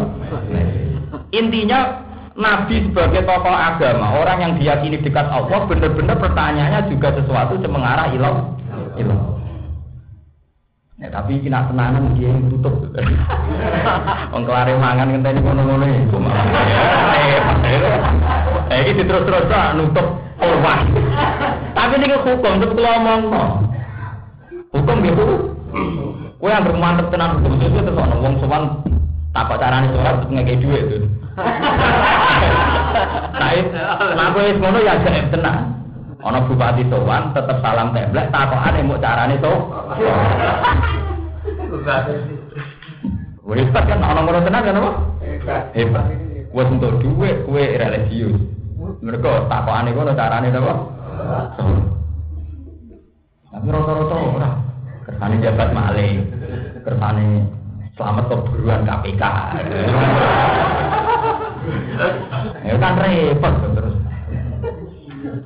Intinya Nabi sebagai tokoh agama, orang yang diyakini dekat Allah, benar-benar pertanyaannya juga sesuatu yang mengarah ilah. ilah. Ya, tapi kena tenanan dia yang tutup. Wong kelare mangan ngenteni ngono-ngono iku Eh iki terus-terus nutup korban. Tapi ini hukum tetep kula omongno. Hukum gitu. Kowe yang bermantep tenan hukum itu terus ana wong sowan takok carane sholat ngekek dhuwit itu. Nah, aku wis ngono ya gaib tenan. Ana bupati sowan tetep salam templek takokane mbok carane to. Hebat kan ana ngono tenan kan apa? Hebat. Wes untuk duit kue religius. Mereka takokane ngono carane to. Tapi rata-rata ora. Kersane jabat maling. Kersane selamat keburuan KPK. ya kan repot.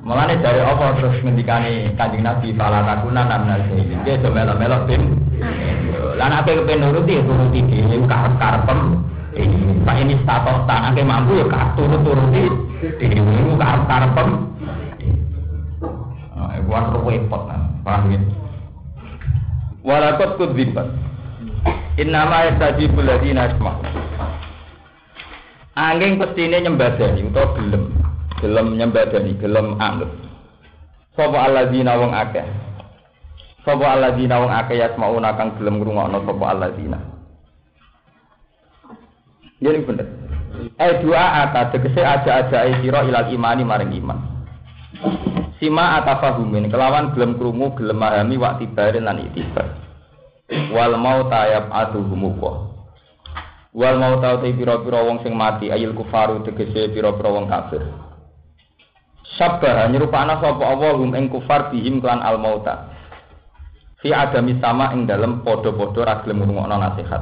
Mulane dari apa terus ngendikane Kanjeng Nabi fala takuna namna sing iki do melo-melo tim. Lan nek kepen nuruti ya turuti dhewe karep-karepem. Ini Pak ini status tanake mampu ya turut turuti dhewe karep-karepem. Ah, iku repot kan. Paham ya? Walakot kudzibat. Innama yastajibul ladina asma'u. Angin pestine nyembadani utawa gelem. Gelem nyembadani, gelem anut. Sapa alladzina wong akeh. Sapa alladzina wong akeh yasma'una kang gelem ngrungokno sapa alladzina. Jadi bener. Eh dua ata tegese aja-aja sira ilal imani maring iman. Sima atafahumin kelawan gelem krungu gelem mahami wak tibarin lan itibar wal mau tayab aduhumuwa wal mau tau te pira-pira wong sing mati ayil kufaru tegese pira-pira wong kafir Sabah nyerupana sapa Allah hum ing kufar bihim klan al mauta fi adami sama ing dalem padha-padha ra gelem ngrungokno nasihat.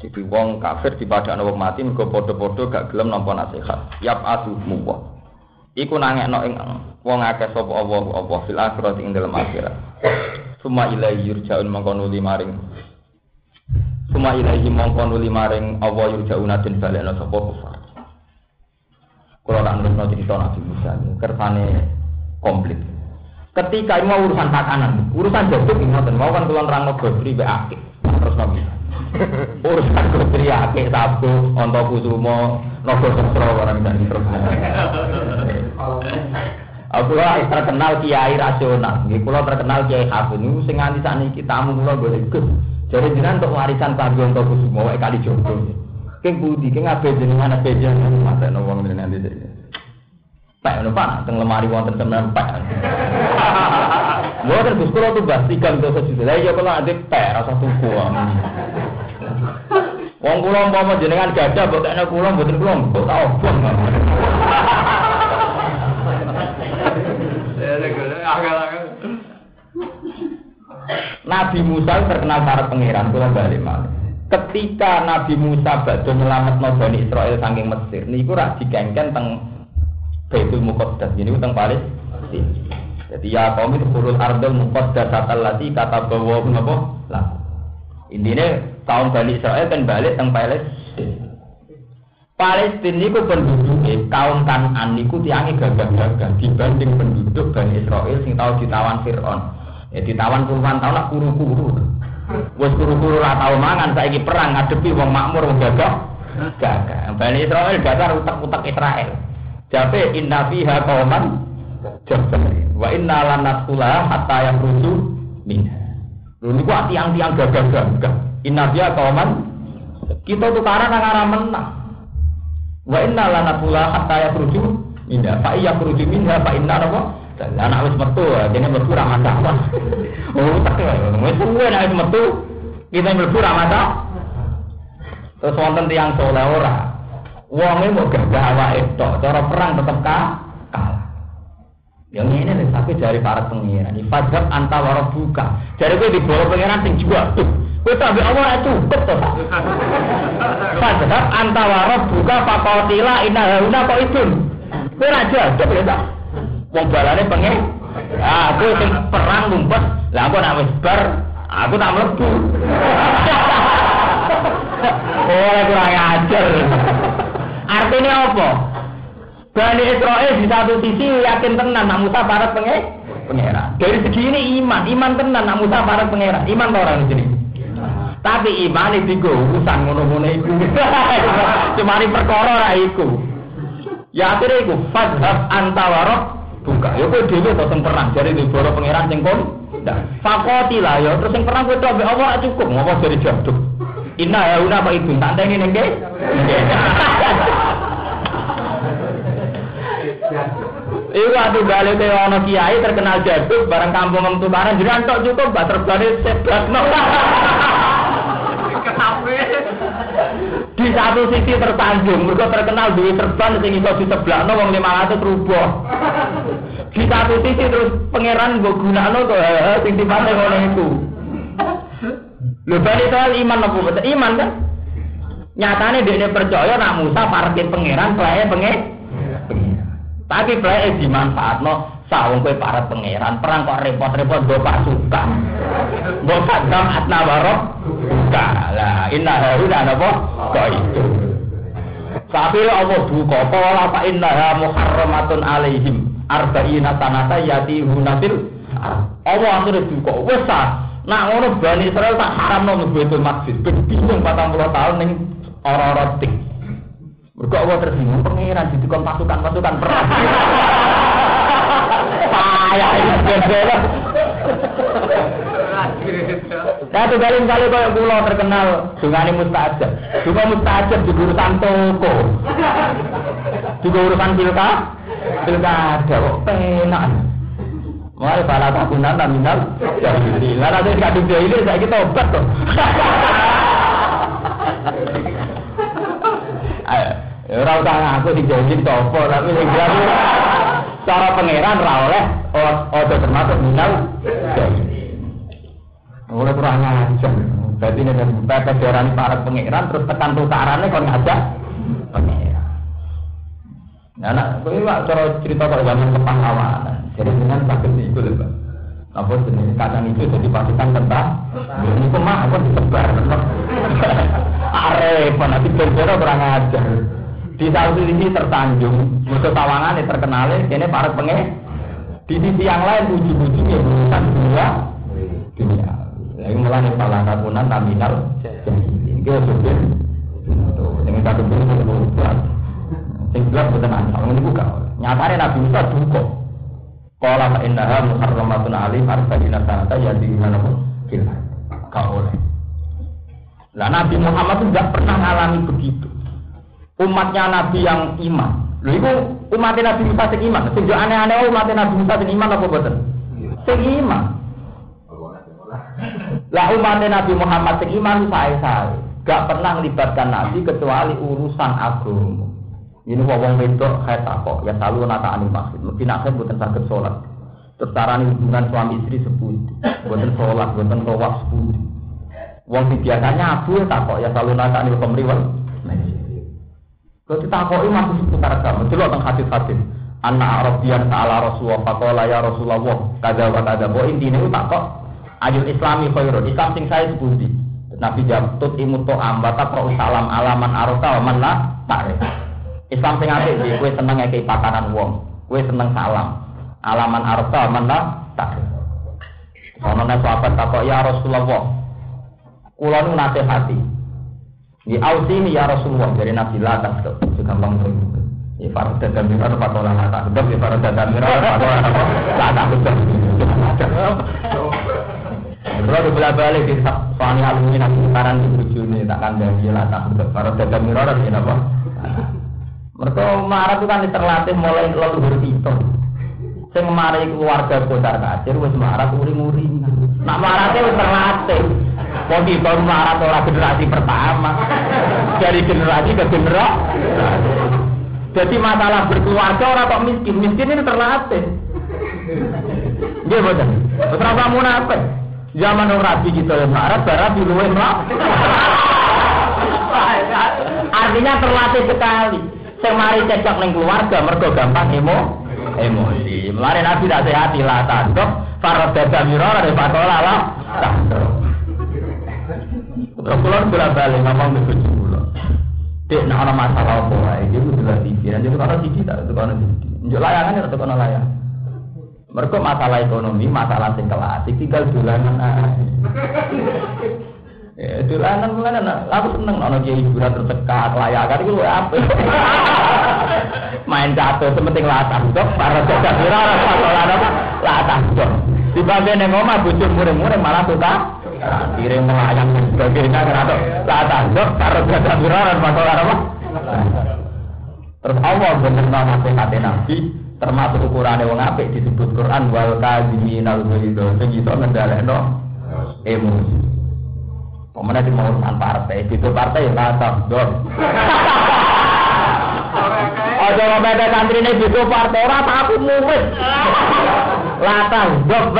Jadi wong kafir dipadakno wong mati mergo padha-padha gak gelem nampa nasihat. Yap aduhumuwa iku nangekno ing wong akeh sapa Allah apa fil akhirat ing dalem akhirat. Suma ilahi yurja'un mongko nuli maring. Suma ilahi mongko nuli maring Allah yurja'una den balekno sapa kufar. Kula tak nurutno cerita Nabi Musa kersane komplit. Ketika ini mau urusan pakanan, urusan jaduk ngoten, mau kan kula nerangno gotri be akeh. Terus nabi. urusan gotri akeh sabu, onto kusumo, nopo sesro barang dan terus. Aku lah terkenal kiai rasional, nggih kula terkenal kiai hafid niku sing nganti sakniki tamu kula boleh ikut. Jadi jenengan untuk warisan pagi untuk semua kali jodoh. Keng budi, keng abe jenengan abe jenengan mata no wong jenengan dite. Pak ono Pak teng lemari wonten temen Pak. Mboten Gus kula tuh tiga untuk sejuta. Lah iya kula ade Pak rasa tuku. Wong kula umpama jenengan gajah mbok tekne kula mboten kula mbok tak obong. Nabi Musa terkenal para pangeran kula balik malih. Ketika Nabi Musa badhe nyelametno Bani Israel saking Mesir niku rak dikengken teng Baitul Muqaddas ini teng Palestina. Jadi ya kaum itu kurul ardul muqaddas lati kata bawa napa lah. Intinya kaum Bani Israel kan balik teng Palestina. Palestina niku penduduknya kaum Kanan niku tiange gagah-gagah dibanding penduduk Bani Israel sing tau ditawan Fir'aun. Ya ditawan puluhan tahun lah kuru-kuru. Wes kuru-kuru ra tau mangan saiki perang ngadepi wong makmur wong gagah. Gagah. Bani Israel gagah utak-utak Israel. Jape inna fiha qauman jabbarin. Wa inna lan nadkhulaha hatta yakhruju minha. Lho niku tiang-tiang gagah-gagah. Inna fiha qauman kita tukaran nang menang. Wa inna lan nadkhulaha hatta yakhruju minha. Fa iya yakhruju minha fa inna napa? Dan anak wis metu, dene mlebu ra masalah. Oh, tak wis suwe nek metu kita mlebu ra masalah. Terus wonten tiyang soleh ora. Wonge mau gagah awake tok, cara perang tetep ka kalah. Yang ini nih, tapi dari para pengiran. Ifadab antawara buka. Dari gue di bawah pengiran sing juga tuh. Gue tapi Allah itu cukup tuh. Fadab antawara buka fakotila inna hauna kok itu. Gue raja, coba ya. Wong balane pengen. Ah, aku sing perang ngumpet. Lah aku nak wis bar, aku tak mlebu. Oh, kurang ajar. Artinya apa? Bani Israel di satu sisi yakin tenan nak Musa para pengen pangeran. Dari segi ini iman, iman tenan nak Musa para pangeran. Iman orang di sini. Tapi iman itu gue urusan ngono-ngono itu. Cuma ini perkara itu. Ya akhirnya itu fadhab antawarok buka. Ya gue dulu atau yang perang. Jadi di boro pangeran sing kon. Fakoti lah ya. Terus yang perang gue tuh Allah cukup. Ngomong dari jaduk. Inna ya udah apa itu? Tak tengi nengke. Iku atuh balik ke ono kiai terkenal jaduk barang kampung em tubaran jadi antok cukup gak terbane seblasno. Di satu sisi tertanjung, mereka terkenal duit serban sing iso diseblakno wong 500 rubuh. Di satu sisi terus pangeran mbok gunakno kok sing tipane ngono iku. Lho bali soal iman apa betul? Iman kan? Nyatane dia percaya nak Musa parkir pangeran, playa pengen. Tapi playa dimanfaatno sawung kowe para pangeran perang kok repot-repot go pasukan. Mbok sadam atna warok. Lah inna hauna napa? Kok itu. Tapi Allah buka pola fa innaha muharramatun alaihim arba'ina sanata yati hunatil Allah akhirnya buka wes Nah, ngono Bani Israel tak haram nang Baitul Maqdis. Ben bingung 40 tahun ning ora-ora tik. Mergo Allah tersinggung pangeran didikon pasukan-pasukan perang. Payah bebel. Nah, kali kali kaya kula terkenal dungane mustajab. Dunga mustajab di urusan toko. Juga urusan pilka, pilkada kok penak. Wah, para takunan nominal jadi. Lah kadung ini saya kita obat tuh. Ora usah ngaku dijauhin topo, tapi sing cara pangeran ra oleh ojo termasuk minal Oleh kurang ajar. Berarti ini dari baca diarani para pangeran terus tekan tukarannya kon ngajak pangeran. Nah, nak, kowe cara cerita kok zaman kepahlawanan. Jadi dengan sakit itu lho, Pak. Apa jenis kacang itu jadi pasukan tentang ini kok mah apa disebar Arep nanti berbeda kurang ajar. Di satu sisi tertanjung, musuh tawangan ini terkenal ini para penge. Di sisi yang lain ujung-ujungnya urusan dunia dunia. Lagi mulai pala kabunan nominal jadi ini sudah dengan satu bentuk berubat. Sing jelas bukan ansal ini buka. Nyatanya Nabi Musa buka. Kala fa innaha muharramatun alim arba'ina sanata ya di mana pun kila. Kau oleh. Lah Nabi Muhammad itu tidak pernah alami begitu. Umatnya Nabi yang iman. Lho itu umatnya Nabi Musa sing iman. Sing aneh-aneh umatnya Nabi Musa sing iman apa boten? Sing iman. Lah umatnya Nabi Muhammad sing iman sae-sae. Gak pernah melibatkan Nabi kecuali urusan agama. Ini wong wedok kayak takok, ya selalu nata anil maksud. Mungkin akhir bukan sakit sholat. Terus caranya hubungan suami istri sepuluh, bukan sholat, bukan tawaf sepuluh. Wong biasanya abu takok, ya selalu nata anil pemriwal. Kalau ditakoi masih seputar agama, jelok tentang hadis-hadis. Anak Arabian ta'ala Rasulullah, fakola ya Rasulullah, kada wa kada. Bahwa intinya itu takok, ayat islami khairun, Islam sing saya sepundi. Nabi jawab tut imut to ambata pro salam alaman arota man la tarik. Islam sing apik iki kowe seneng ngekeki pakanan wong, kowe seneng salam. Alaman arota man la tarik. Ono nek sahabat takok ya Rasulullah. Kula nu nasihati. Di ausini ya Rasulullah dari Nabi la tas juga gampang Ya farad dan mirar patola la tak ya farad dan mirar patola la tak Kalau dibelah balik di soalnya alumni nanti sekarang di bujuni tak kan dari lah tak para dagang mirror ini apa? Mereka marah itu kan terlatih mulai leluhur itu. Saya kemarin keluarga kota kacir, wes marah uri-uri. Nak marah itu terlatih. Mau kita marah orang generasi pertama, dari generasi ke generasi. Jadi masalah berkeluarga orang kok miskin, miskin ini terlatih. Dia. Betul kamu munafik. Zaman orang rabi kita yang marah, barat di luar Artinya terlatih sekali. Saya mari cecok neng keluarga, mergo gampang emo, emosi. Mari nabi sehat lah tandok, farad dada miror ada patola lah tandok. Terus balik ngomong ke kucu kulon. Dek, nah orang masalah apa? Ini udah pikiran, jadi kalau sisi tak, itu kalau sisi. Njok layangan ya, itu kalau layangan. Mereka masalah ekonomi, masalah sing klasik tinggal dolanan ae. Ya, dolanan mulane aku seneng ana kiai hiburan tercekat, layakan iku apa? Main catur sementing latah dok, para pira ora sakolan apa? Latah dok. Dibanding ning omah bojo mure-mure malah suka kirim melayang dan sebagainya atau latah dok, para pira ora sakolan apa? Terus Allah bener nasihat Nabi, termasuk ukurannya wong apik disebut Quran wal kadhimin al ghaidho sing iso ngendhalekno emosi. Pemenang di urusan partai, itu partai lah tabdor. Aja lo beda santri ini itu partai orang aku murid. Latang dok.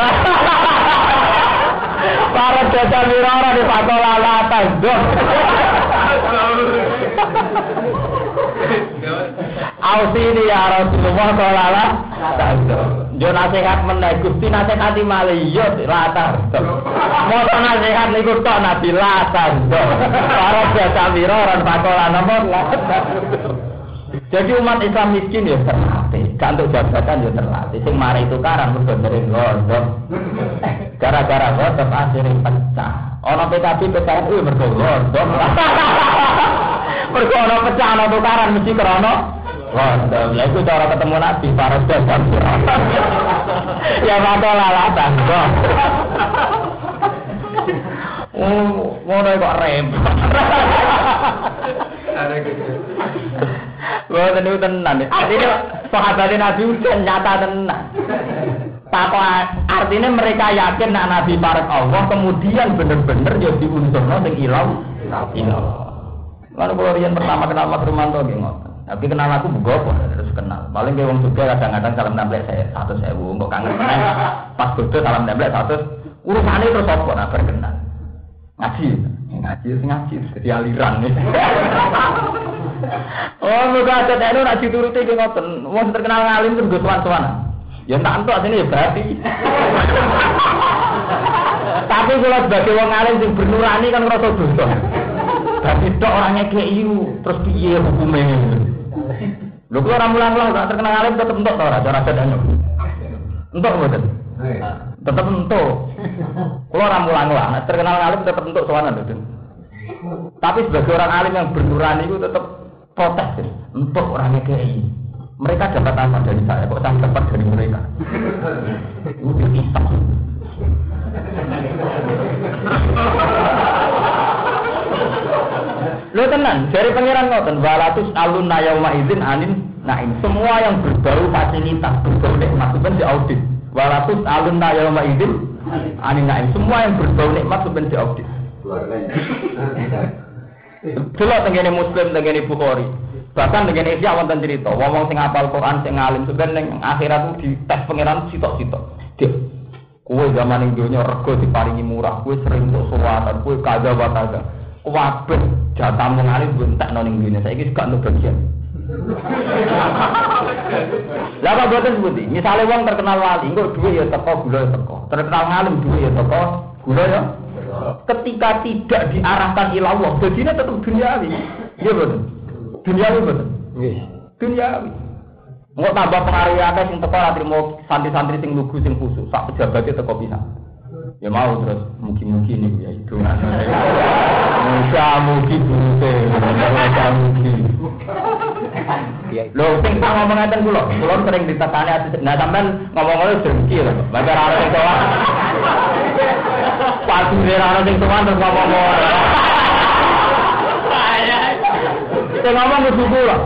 Para jasa mirara di pakola latang dok. Ausini ya Rasulullah sallallahu Yo nasihat meneh Gusti nasihati malih yo latar. Moto nasihat niku tok Nabi latar. Para jasa wiroran pakola nomor latar. Jadi umat Islam miskin ya terlatih, gak untuk jabatan ya terlatih. Sing mari itu karan mergo dari gondok. Gara-gara gondok akhirnya pecah. Ono PKB pecah mergo gondok. Mergo ono pecah ono tukaran mesti krono Lah iku cara ketemu Nabi para jabatan. Ya mata lalatan kok. Oh, ngono kok repot. Wah, niku tenan. Artinya sahabat Nabi udah nyata tenan. Apa artinya mereka yakin nak Nabi parek Allah, kemudian bener-bener ya diunsurno sing ilang ilang. Lalu kalau rian pertama kenal Mas Rumanto nggih ngoten. Tapi kenal aku bugo apa terus kenal. Paling kayak wong juga kadang-kadang salam nempel saya satu saya bu, kok kangen meneng. Pas bodoh salam nempel satu urusannya terus apa nah berkenal. Ngaji, ngaji, ngaji, jadi aliran nih. Oh, muka ada tenu nak dituruti ke ngoten. Wong terkenal ngalim terus gue tuan-tuan. Ya tak entuk sini ya berarti. Tapi kalau sebagai wong ngalim sing bernurani kan ngerasa dosa. Tapi tok orangnya kayak iu, terus piye hukumnya? Lho kula ora mulang-mulang tak terkenal ngalim tetep entuk to ora cara dadane. Entuk mboten? Tetep entuk. Kula ora mulang-mulang, terkenal ngalim tetep entuk sowanan lho. Tapi sebagai orang alim yang bernurani itu tetap protes untuk orangnya kayak Mereka dapat apa dari saya? Kok saya dapat dari mereka? Itu hitam. Lo tenan, dari pangeran ngoten, walatus alun nayauma izin anin naim. Semua yang berbau fasilitas, berbau nikmat itu di audit. Walatus alun nayauma izin anin naim. Semua yang berbau nikmat itu di audit. Dulu tengene Muslim, tengene Bukhari. Bahkan tengene Isya wonten cerita, wong sing apal Quran sing alim sebenarnya ning akhirat itu di tes pangeran sitok-sitok. Kue zaman yang dunia rego diparingi murah, kue sering untuk suwatan, kue kaza wataga. Kabeh jatah mengalim bentak noning dunia, saya ini suka untuk bagian. Lah apa boten sebuti? Misalnya wong terkenal wali, engko duwe ya teko, gula ya teko. Terkenal ngalim duwe ya teko, gula ya ketika tidak diarahkan ilallah, jadinya tetap duniawi. Iya betul. Duniawi betul. Nggih. Duniawi. Nggak tambah pengaruh ya sing teko ora trimo santri-santri sing lugu sing khusus, sak pejabatnya teko bisa. Ya mau terus mugi-mugi nih ya itu. Musa mugi. Iya. Lho sing tak ngomong ngeten kula, kula sering ditakani ati nah sampean ngomong-ngomong dengki lho. Baca ora sing tuwa. Pasti ora ana sing tuwa terus ngomong ora. Sing ngomong kudu kula.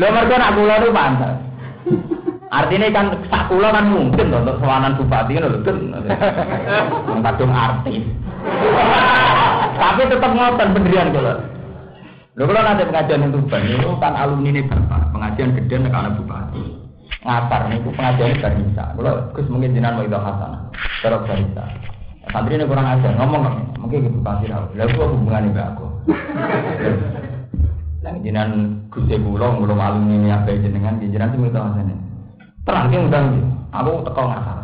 Lho mergo nak kula niku pantes. Artinya kan sak kula kan mungkin loh untuk sowanan bupati kan lho kadung artis. Tapi tetap ngoten pendirian kula. Lho kula nanti pengajian yang Tuban itu kan alumni ini bapak, pengajian gede nek ana bupati. Ngapar niku pengajian barisa. Kula Gus mungkin jenengan mau itu hasanah. Terus barisa. Santri ini kurang ajar, ngomong. Mungkin bupati lah. Lalu gua hubungannya mbak aku. Nah, jenengan Gus kula, kula alumni ini apa jenengan, jenengan sih minta hasanah. Terang ki ngundang iki. Aku teko ngasar.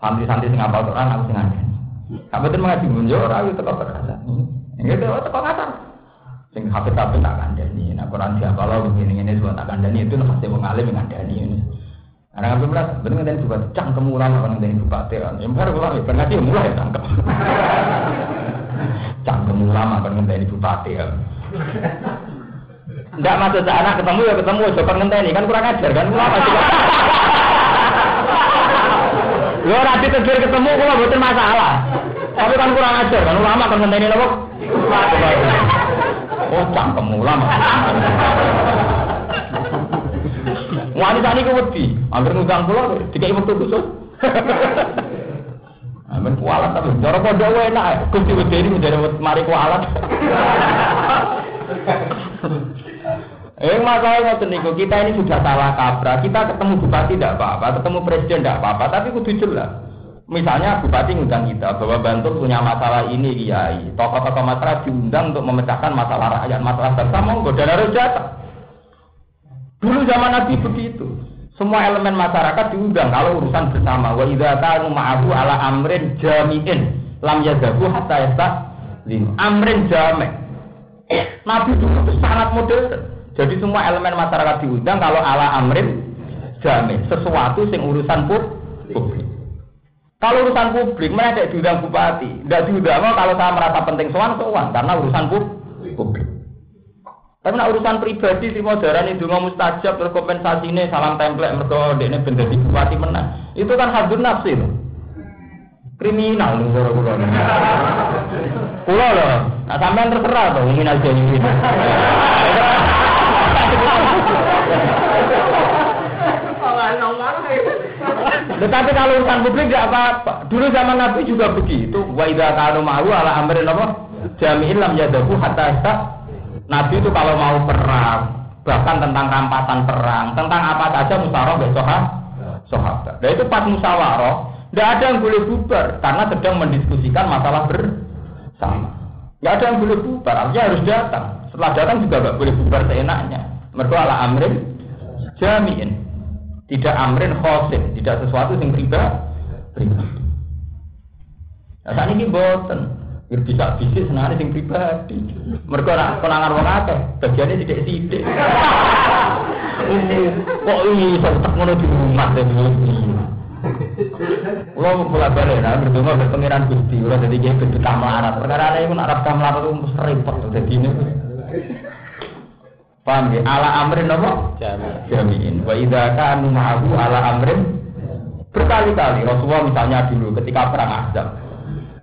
Santri-santri sing apal Quran aku sing ngandani. Kabeh mengaji munjo ora aku teko kerasa. Ini teko teko ngasar. Sing hafid-hafid tak kandani. Nah Quran siapa lo begini-gini semua tak kandani itu pasti wong alim yang kandani ini. Karena ngambil berat, bener ngadain juga cang kemulan apa ngadain bupati kan. Yang baru kalau ya ngaji ya mulai tangkap. Cang kemulan apa ngadain bupati Enggak masuk ke anak ketemu ya ketemu, coba ngenteni kan kurang ajar kan ulama juga. Lo nanti tegir ketemu kula mboten masalah. Tapi kan kurang ajar kan ulama kan ngenteni napa? Oh, cangkem ulama. Wanita ini wedi, hampir ngundang kula dikai wektu khusus. Amin kualat tapi cara wae enak. Gusti wedi ini menjadi mari kualat. Eh masalah ngoten niku kita ini sudah salah kaprah. Kita ketemu bupati tidak apa-apa, ketemu presiden tidak apa-apa, tapi kudu jelas. Misalnya bupati ngundang kita bahwa Bantul punya masalah ini kiai, tokoh-tokoh masyarakat diundang untuk memecahkan masalah rakyat, masalah bangsa monggo dan harus. Dulu zaman Nabi begitu. Semua elemen masyarakat diundang kalau urusan bersama. Wa idza kanu ma'ahu ala amrin jami'in lam yadhabu hatta yastaslim. Amrin jami'. Nabi dulu itu sangat modern. Jadi semua elemen masyarakat diundang kalau ala amrin jami', sesuatu sing urusan publik. Kalau urusan publik, mereka diundang bupati. Tidak diundang kalau saya merasa penting soan soan karena urusan publik. Tapi nak urusan pribadi si modern itu nggak mustajab terus kompensasi ini salam template mereka ini benda di bupati menang. Itu kan hadun nafsi loh. Kriminal nih cara kulo nih. Kulo loh. Nah sampean terserah tuh ingin aja ini. Tetapi kalau urusan publik tidak apa-apa. Dulu zaman Nabi juga begitu. Wa idza kanu ma'ru ala amrin apa? Jami'in lam yadahu hatta yasta. Nabi itu kalau mau perang, bahkan tentang rampasan perang, tentang apa saja musyawarah besok sahabat. Dan itu pas musyawarah, tidak ada yang boleh bubar karena sedang mendiskusikan masalah bersama. Tidak ada yang boleh bubar, artinya harus datang. Setelah datang juga nggak boleh bubar seenaknya. Mereka ala amrin jami'in. Tidak amrin khosin, tidak sesuatu yang pribadi. Nah, saat ini boten. Biar bisa bisnis senang sing pribadi. Mereka nak penangan wong akeh, bagiannya tidak sidik. Kok ini tak ngono di rumah dan ini. Kulo mulai balik nah berdua berpengiran gusti, kulo jadi dia bentuk kamlarat. Perkara pun Arab kamlarat itu mesti repot jadi ini. Paham ya? Ala amrin apa? Jami'in. Wa idza kanu ma'ahu ala amrin berkali-kali Rasulullah misalnya dulu ketika perang Ahzab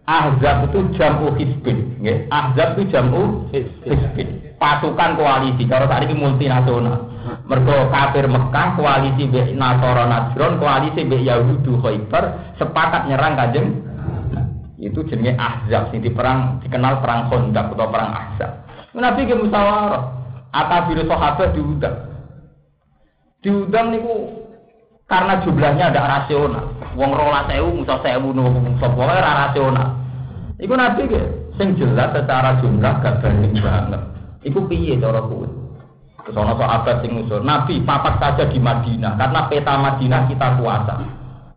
Ahzab itu jamu hizbin, nggih. Ahzab itu jamu hizbin. Pasukan koalisi, kalau tadi ini multinasional. Mergo kafir Mekah, koalisi be Nasara Najron, koalisi be Yahudu Khaybar sepakat nyerang Kanjeng. Itu jenenge Ahzab sing diperang dikenal perang Khandaq atau perang Ahzab. Nabi ke musyawarah. Akabir sahabat diundang. Diundang niku karena jumlahnya ada rasional. Wong rola sewu, musa sewu, pokoknya ora rasional. Iku nabi ke, sing jelas secara jumlah gak banding banget. Iku piye cara kuwi? Ana sahabat sing usul, Nabi papat saja di Madinah karena peta Madinah kita kuasa.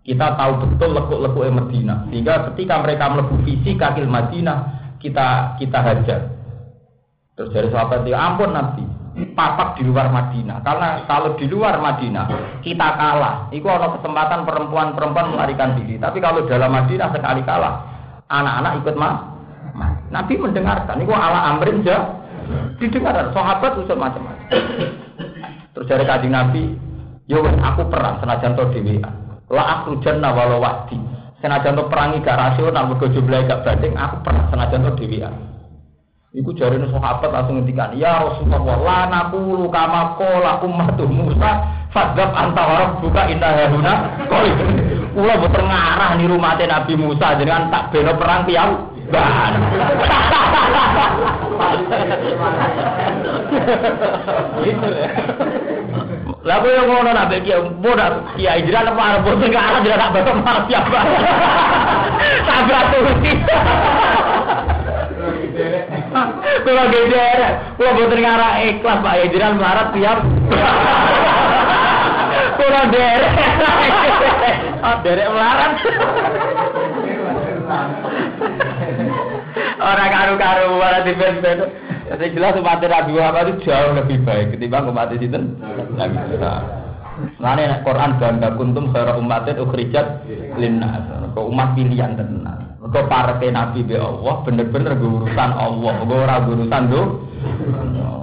Kita tahu betul lekuk-lekuk Medina. Sehingga ketika mereka melebu visi kaki Madinah, kita kita hajar. Terus dari sahabat dia, ampun Nabi, papak di luar Madinah. Karena kalau di luar Madinah kita kalah, itu ada kesempatan perempuan-perempuan melarikan diri. Tapi kalau dalam Madinah sekali kalah, anak-anak ikut mah. Nabi mendengarkan, itu ala amrin jah. Didengar, sahabat usul macam-macam. Terus dari kaji Nabi, yo aku perang senajan to dewi. La aku jannah walau wadi. Senajan perangi gak rasional, mergo jumlahe gak banding, aku perang senajan to dewi. Iku jari sahabat langsung ngendikan, ya Rasulullah, la naqulu kama qala ummatu Musa, fadzab anta wa rabbuka inna haruna qali. Kula boten ngarah niru mate Nabi Musa jenengan tak bela perang piyam. Ban. Gitu ya. Lah kowe ngono nak iki bodak kiai jiran apa arep boten ngarah jiran tak batok malah siapa. Tabrak turuti. Kalau gede, kalau buat ngarah ikhlas Pak Ejiran melarat tiap. Kalau derek, oh derek melarat. Orang karu-karu malah di bed Jadi jelas umat Nabi Muhammad itu jauh lebih baik ketimbang umat itu Nabi Musa. Mana Quran bangga kuntum umatin ukhrijat linnas. Kau umat pilihan tenan. Kau parke Nabi be Allah bener-bener urusan Allah, gue ora urusan do.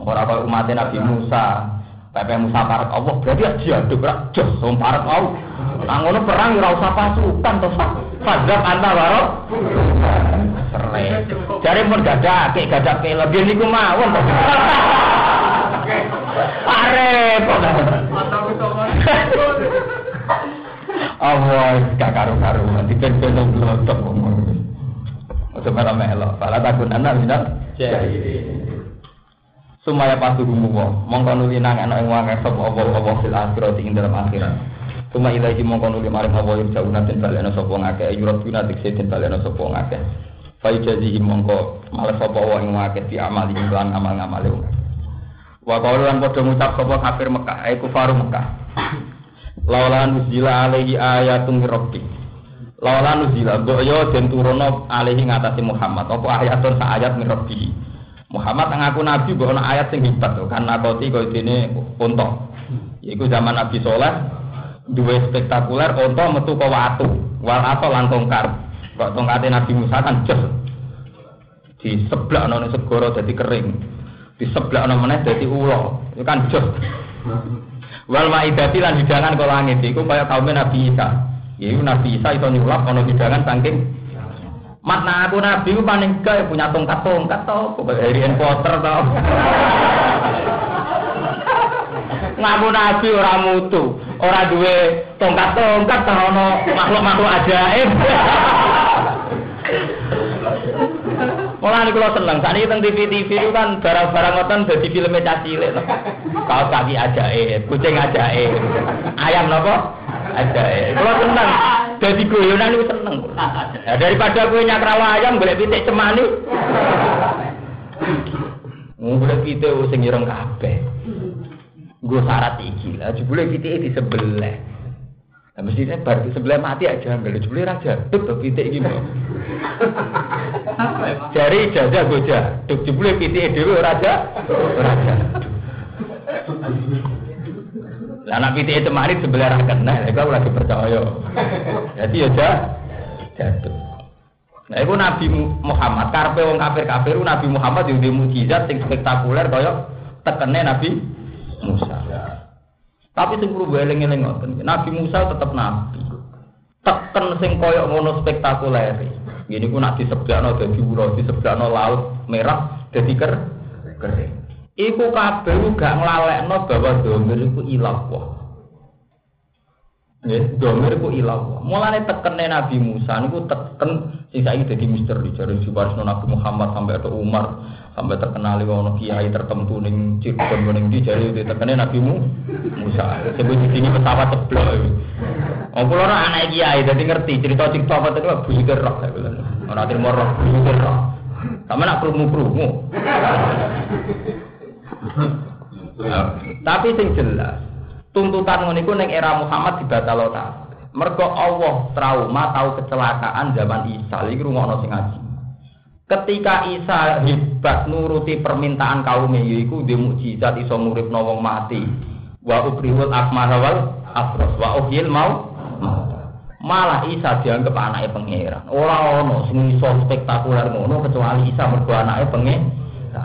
Ora kau umat Nabi Musa. Pepe Musa parek Allah berarti ya diaduk rak jos wong parek mau. Nang ngono perang ora usah pasukan to Fadzab anta waro. Serle. Jare mun gadak, gadak lebih niku mawon to. Arep. Allah gak karu-karuan dipen-pen blotok ngomong. Ojo malah melok, pala takun anak minat. Sumaya pasti gumuwa, mongko nuli nang ana ing wong esop apa apa fil akhirat ing dalam akhirat. Suma ilahi mongko nuli maring apa ing jauna den balena sapa ngake, yurat guna dikse den balena sapa ngake. Fa jazihi mongko malah sapa wong ing ngake di amali ing lan amal-amale. Wa qaululan padha ngucap sapa kafir Mekah, ai kufaru Mekah. Laulan nuzila alaihi ayatun rabbi. Laulan nuzila mbok yo den turono alaihi ngatasi Muhammad apa ayatun sa ayat min. Muhammad ngaku nabi mbok ayat sing hebat to kan nakoti koyo dene unta. Iku zaman Nabi Soleh duwe spektakuler unta metu ke watu, wal atau lan tongkar. Kok tongkate Nabi Musa kan jos di sebelah ana segara dadi kering. Di sebelah ana meneh dadi ula. Itu kan. Wal maidati lan hidangan ke langit iku kaya kaum Nabi Isa. Iku Nabi Isa itu nyulap ana hidangan saking Makna aku Nabi ku paling gak punya tongkat-tongkat to, kok Harry Potter to. Ngaku Nabi ora mutu, ora duwe tongkat-tongkat ta ono makhluk-makhluk ajaib. Malah niku kula seneng. Sakniki teng TV-TV itu kan barang-barang ngoten dadi filme cah cilik. Kaos kaki ajaib, kucing ajaib. Ayam napa? Ajaib. Kula seneng. Dadi guyonan niku seneng. Ya, daripada kowe nyakrawa ayam golek pitik cemani. Golek pitik sing ireng kabeh. Gue syarat iki lah, jebule pitike di sebelah. Nah, mestinya bar sebelah mati aja, enggak jebule raja. Tuh tuh pitik iki. Jari jajah goja, duk jebule pitike dhewe raja, raja. Lah anak pitike temari sebelah ra kena, lha kok lagi percaya. Jadi ya jah, jatuh. Nah, itu Nabi Muhammad, karpe wong kafir-kafir, Nabi Muhammad yang mujizat yang spektakuler, kaya tekene Nabi Musa. Tapi sing perlu eling-eling ngoten. Nabi Musa tetap nabi. Teken sing koyok ngono spektakuler. Gini ku nak disebutno dadi ura, disebutno laut merah dadi ker kering. Iku kabeh gak nglalekno bahwa domir iku ilah wah. Nggih, domir iku ilah wah. Mulane tekene Nabi Musa niku teken sing saiki dadi misteri jare Subarsno Nabi Muhammad sampai ada Umar sampai terkenal ono kiai tertentu ning Cirebon ning ndi jare ditekene Nabi Musa. Sebut di sini pesawat iki. Oh kula ora anak kiai dadi ngerti cerita-cerita apa itu bujuker roh saya bilang. Ora trimo roh roh. Sama nak krungu-krungu. Tapi sing jelas tuntutan ngono iku ning era Muhammad dibatalo ta. Mergo Allah trauma tahu kecelakaan zaman Isa. Iki rungokno sing ngaji. Ketika Isa hebat nuruti permintaan kaumnya yaiku dia mukjizat iso nguripno wong mati. Wa ubrihul akmah wal afros wa uhyil mau malah Isa dianggap anaknya pangeran. Ora ono sing iso spektakuler ngono kecuali Isa mergo anaknya pangeran.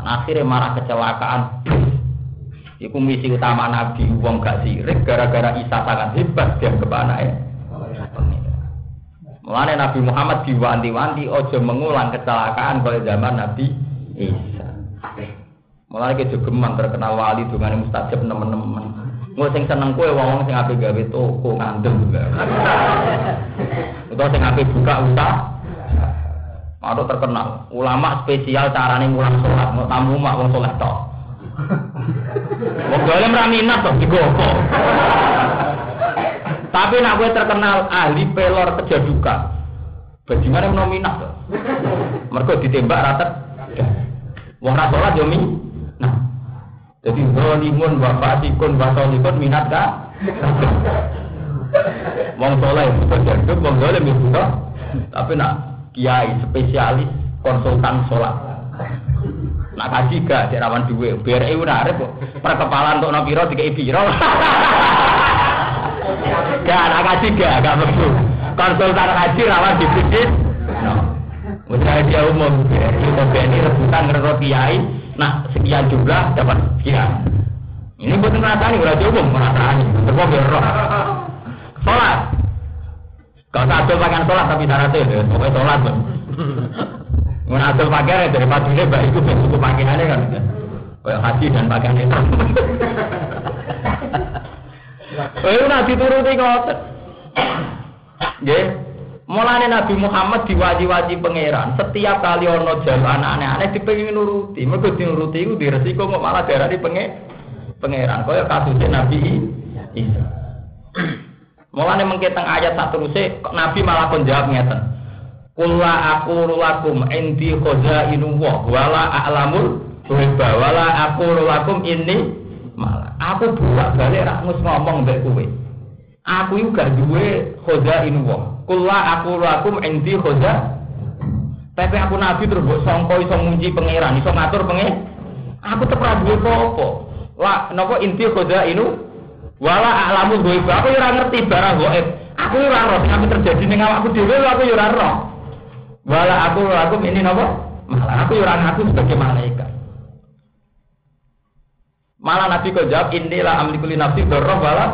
Akhirnya malah kecelakaan. Iku misi utama Nabi wong gak sirik gara-gara Isa sangat hebat dianggap anaknya. Mulane Nabi Muhammad diwanti-wanti ojo mengulang kecelakaan pada zaman Nabi Isa. Mulane ke jogeman terkenal wali dengan mustajab teman-teman. Mau sing seneng kue wong sing ape gawe toko ngandel juga. Utawa sing ape buka usaha. Atau terkenal ulama spesial carane mulang sholat mau tamu mak wong sholat tok. Wong golem ra minat digopo. Tapi nak gue terkenal ahli pelor kejaduka. Bajingan yang tuh. Mereka ditembak rata. Wong ra sholat Nah. Jadi zalimun wa fasikun wa solikun minat ka? Wong soleh itu kejaduka, wong zalim itu Tapi nak kiai spesialis konsultan sholat. Nak kaji gak cek rawan duwe, biar ibu narik kok. Perkepalan untuk nopiro tiga piro. Gak nak kaji gak, gak perlu. Konsultan kaji rawan dipikir. No. Misalnya dia umum, kita bani rebutan ngerti kiai, nah sekian jumlah dapat sekian. Ini buat ngerasani, udah umum ngerasani. Terus biar roh. Sholat. Kalau satu pakaian sholat tapi syaratnya, ya, pokoknya sholat. Mengatur pakaian dari padunya baik itu bentuk pakaiannya kan. Kayak haji dan pakaian itu. Eh nabi turuti ngoten. Nggih. Mulane Nabi Muhammad diwaji-waji pangeran, setiap kali ono jalu anak aneh dipengin nuruti. Mergo dinuruti iku diresiko kok malah darani penge pangeran. Kaya kasusnya Nabi Isa. Mulane mengke teng ayat sak teruse Nabi malah kon jawab ngeten. Kula aku lakum indi khazainu wa wala a'lamul ghaiba wala aku lakum ini malah aku bolak balik ra ngomong mbek kowe. Aku iku gak duwe khazainu wa Kula aku lakum indi khoza. Tapi aku nabi terus mbok sangka iso munci pangeran, iso ngatur pengen. Aku tetep ra duwe apa-apa. Lah napa inti khoza inu wala alamu gue aku ora ngerti barang gaib. Aku ora roh apa terjadi ning awakku dhewe aku ora roh. Wala aku aku ini napa? Malah aku ora ngaku sebagai malaikat. Malah Nabi kok jawab inilah amlikuli nafsi dorong wala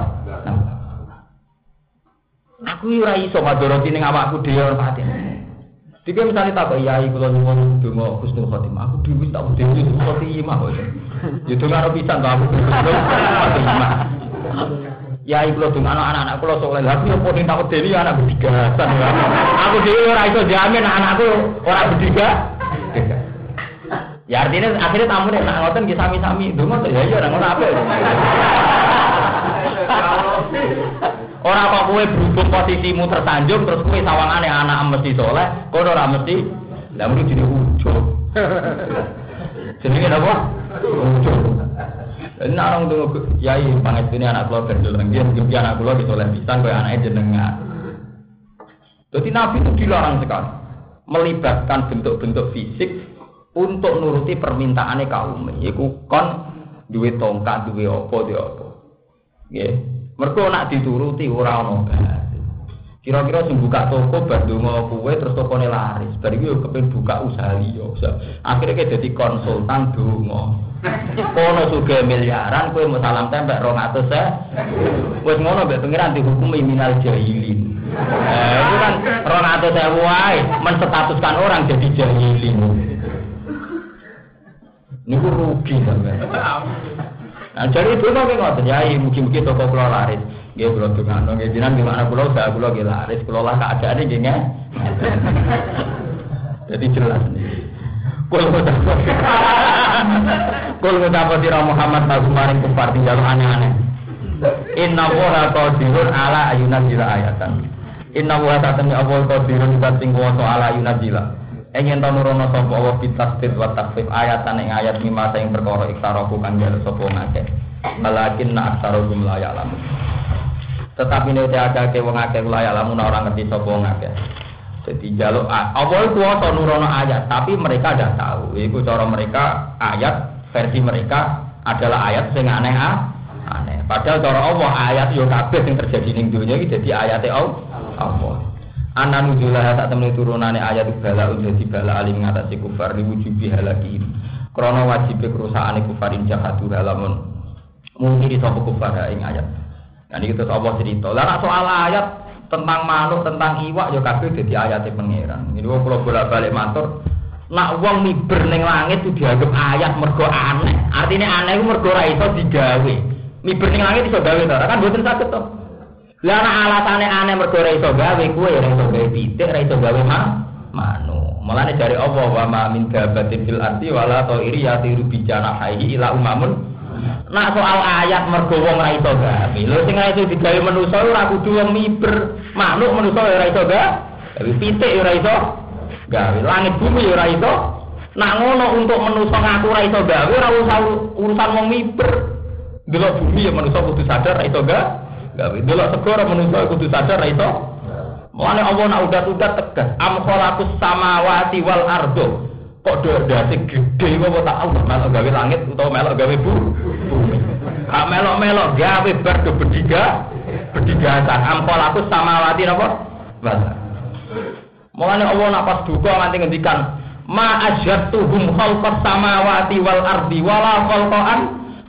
Aku ora iso madoroti ning awakku dhewe ora pati. Misalnya tak kok yai kula nuwun donga husnul khotimah. Aku dhewe tak dhewe husnul khotimah kok. Ya donga aku husnul khotimah. Yai anak-anak kula soleh. Lah aku yo tak dhewe bedigasan. Aku dhewe ora iso jamin anakku ora bediga. Ya artinya akhirnya tamu nih, nak ngoten sami-sami, donga ya iya ora ngono apa. Ora kok kowe berhubung posisimu tersanjung terus kowe sawangane anak mesti soleh, kono ora mesti. Lah mesti jadi ujug. Jenenge apa? Ujug. Ini orang tuh yai pangestune anak kula berdolang dia mungkin anak kula disoleh pisan koyo anake jenengan. Jadi Nabi itu dilarang sekali melibatkan bentuk-bentuk fisik untuk nuruti permintaannya kaum. Iku kon duwe tongkat, duwe apa, duwe apa. Nggih. Mereka nak dituruti ora ono Kira-kira sing buka toko bandungo kue terus tokone laris. Bar iki yo kepen buka usaha liya. Akhirnya kayak jadi konsultan donga. Kono suge miliaran kue mau salam tempel 200 ya. Wis ngono mbek pengiran dihukumi minal jahilin. Eh, itu kan 200 sewu wae menstatuskan orang jadi jahilin. Niku rugi sampean. Nah, jadi itu kok ngoten ya, mungkin-mungkin toko kula laris. Nggih kula dongano nggih di mana kula usaha kula nggih laris, kula lah keadaane nggih nggih. Jadi jelas nih. Kul ngucap Kul Muhammad lagu maring kufar tinggal aneh-aneh. Inna wa qadirun ala ayunan jila ayatan. Inna wa satami Allah qadirun ala ayunan jila. Engin ta nurono sapa Allah bitasdid wa takfif ayatan ing ayat lima sing perkara iktaroku kang jar sapa ngakeh. Walakin na aksaro gum la ya'lam. Tetapi ini ada ke wong akeh layak lamun orang ngerti sapa wong akeh. Jadi jaluk apa itu kuasa nurono ayat, tapi mereka tidak tahu. Itu cara mereka ayat versi mereka adalah ayat sing aneh aneh. Padahal cara Allah ayat yo kabeh sing terjadi ning dunia iki dadi ayate Allah. Ana nujulah sak temene turunane ayat bala dadi bala alim ngatasi kufar diwujubi halaki. Krana wajib kerusakane kufarin jahadu halamun. Mungkin sapa kufar ing ayat. Nah ini terus Allah cerita. Lah soal ayat tentang manuk, tentang iwak ya kabeh dadi ayate pangeran. Ini wong kula bolak-balik matur, nak wong miber ning langit itu dianggap ayat mergo aneh. Artinya aneh itu mergo iso digawe. Miber ning langit iso gawe ta? Kan mboten saged to. Lah nek alasane aneh mergo ora iso gawe, kuwe ora iso gawe pitik, ora iso gawe ma manu. Mulane dari Allah wa ma min dabatin fil ardi wala ta'iri yatiru bi janahihi ila umamun Nak soal ayat mergo wong ora iso gawe. Lho sing ora iso digawe manusa ora kudu wong miber. Makhluk manusa ora iso gawe. Pitik ora iso gawe. Langit bumi ora iso. Nak ngono untuk manusa ngaku ora iso gawe ora usah urusan wong miber. Delok bumi ya manusa kudu sadar ora iso gawe. Gawe. Delok segara manusa kudu sadar iso. Mulane Allah nak udah-udah tegas. Am khalaqus samawati wal ardo kok dordase gede kok tak Allah melok gawe langit utawa melok gawe bumi. Kak melok-melok gawe bar do bediga bedigasan ampol aku samawati napa? Basa. Mulane Allah nak pas duka nganti ngendikan ma ajatuhum khalqas samawati wal ardi wala khalqan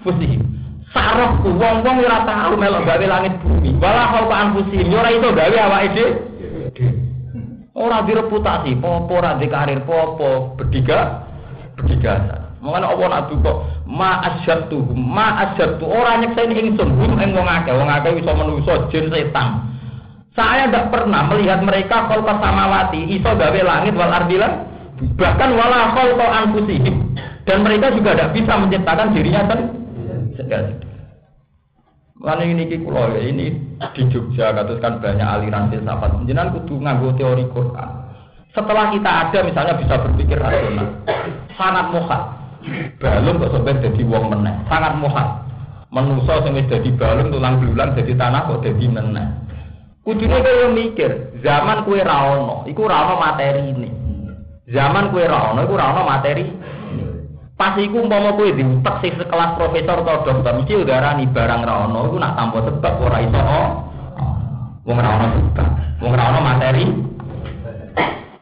fusihim. Sarafku wong-wong ora tahu melok gawe langit bumi. Wala khalqan fusihim ora iso gawe awake dhewe. Ora direputasi, popo ora di karir popo, berdiga, berdiga. Mengapa Allah nak kok ma asyatu, ma asyatu ora nyekseni ingsun hum ing wong akeh, wong akeh iso manusa jin setan. Saya tidak pernah melihat mereka kalau samawati iso gawe langit wal ardilan bahkan wala khalqa anfusihim dan mereka juga tidak bisa menciptakan dirinya sendiri. Lalu ini kulo ya ini di Jogja katus kan banyak aliran filsafat. Jenengan kudu nganggo teori Quran. Setelah kita ada misalnya bisa berpikir rasional, sangat muhal. Balung kok sampai jadi wong meneh, sangat muhal. Menusa sing dadi balung tulang belulang jadi tanah kok jadi meneh. Kudune kaya mikir, zaman kue ra iku ra materi ini. Zaman kue ra iku ra materi Pas iku umpama kowe diutek sing sekelas profesor atau dokter mesti udarani barang ra ono iku nak tanpa sebab ora iso oh. Wong ra ono sebab, wong ra ono materi.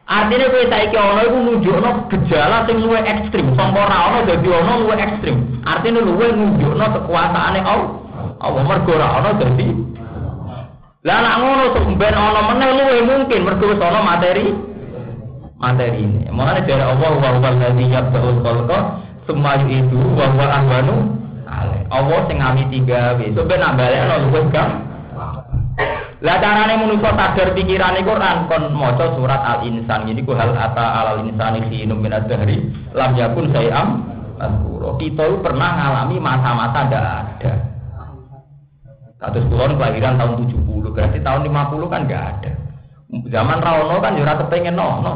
Artinya kowe saiki ono iku nunjukno gejala sing luwih ekstrim, sangka ra ono dadi ono luwih ekstrim. Artinya luwih nunjukno kekuasaane Allah. Allah mergo ra ono dadi Lah nak ngono ben ono meneh luwih mungkin mergo wis materi materi ini. Mulane dari Allah wa huwa alladzi yabda'ul khalqa Semayu itu bahwa ahwanu Allah sing ngami tiga. So ben ambalekno luwih gam. Lah carane manusa sadar pikirane Quran kon maca surat Al-Insan ini ku hal ata alal insani khinum min ad-dahri lam yakun sayam Azkuro. Kita pernah ngalami masa-masa ndak ada. Kados kula kelahiran tahun 70, berarti tahun 50 kan nggak ada. Zaman Rawono kan jurah kepengen no, no.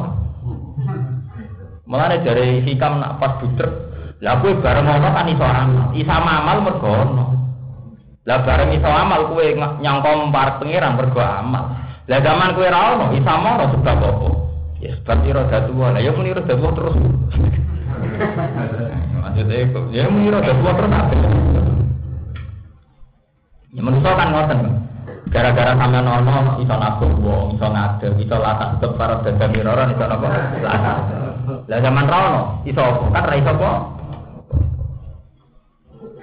Mulane dari hikam nak pas budrek lah kowe bareng ngono kan iso amal. Isa amal mergo ono. Lah bareng iso amal kowe nyangka parek pangeran mergo amal. Lah zaman kowe ra ono, isa mono sebab apa? Ya sebab ira tua. Lah ya muni ira tua terus. Maksudnya ya muni ira tua terus apa? Ya manusia kan ngoten. Gara-gara sama nono iso nabung wong, iso ngadeg, iso latah sebab para dagang miroran iso napa? Lah zaman rono iso kan ra iso?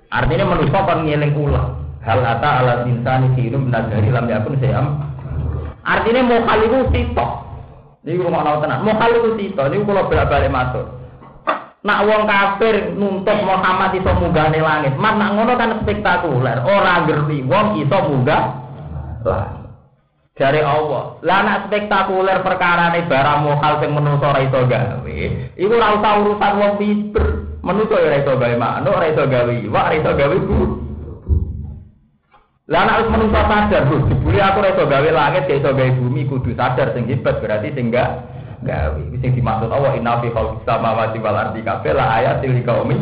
Artinya manusia kan ngiling ulah. Hal ata ala insani hirum dari lam yakun sayam. Artinya mokal itu sitok. Ini rumah nawa tenan. Mokal itu sitok. Ini kalau balik-balik masuk. Nak wong kafir nuntut Muhammad iso munggahne langit. Mas nak ngono kan spektakuler. Ora ngerti wong iso munggah langit. Dari Allah. Lah nak spektakuler perkara nih barang mokal sing menungso ora iso gawe. Iku ora urusan wong miber. Menuso ya ora iso gawe manuk, ora iso gawe iwak, ora iso gawe bu. Lah nek wis menungso sadar, Bu, dibuli aku ora iso gawe langit, ya iso gawe bumi, kudu sadar sing hebat berarti sing enggak gawe. Sing dimaksud Allah inna fi khalqis samawati wal ardi kabeh la ayatil liqaumin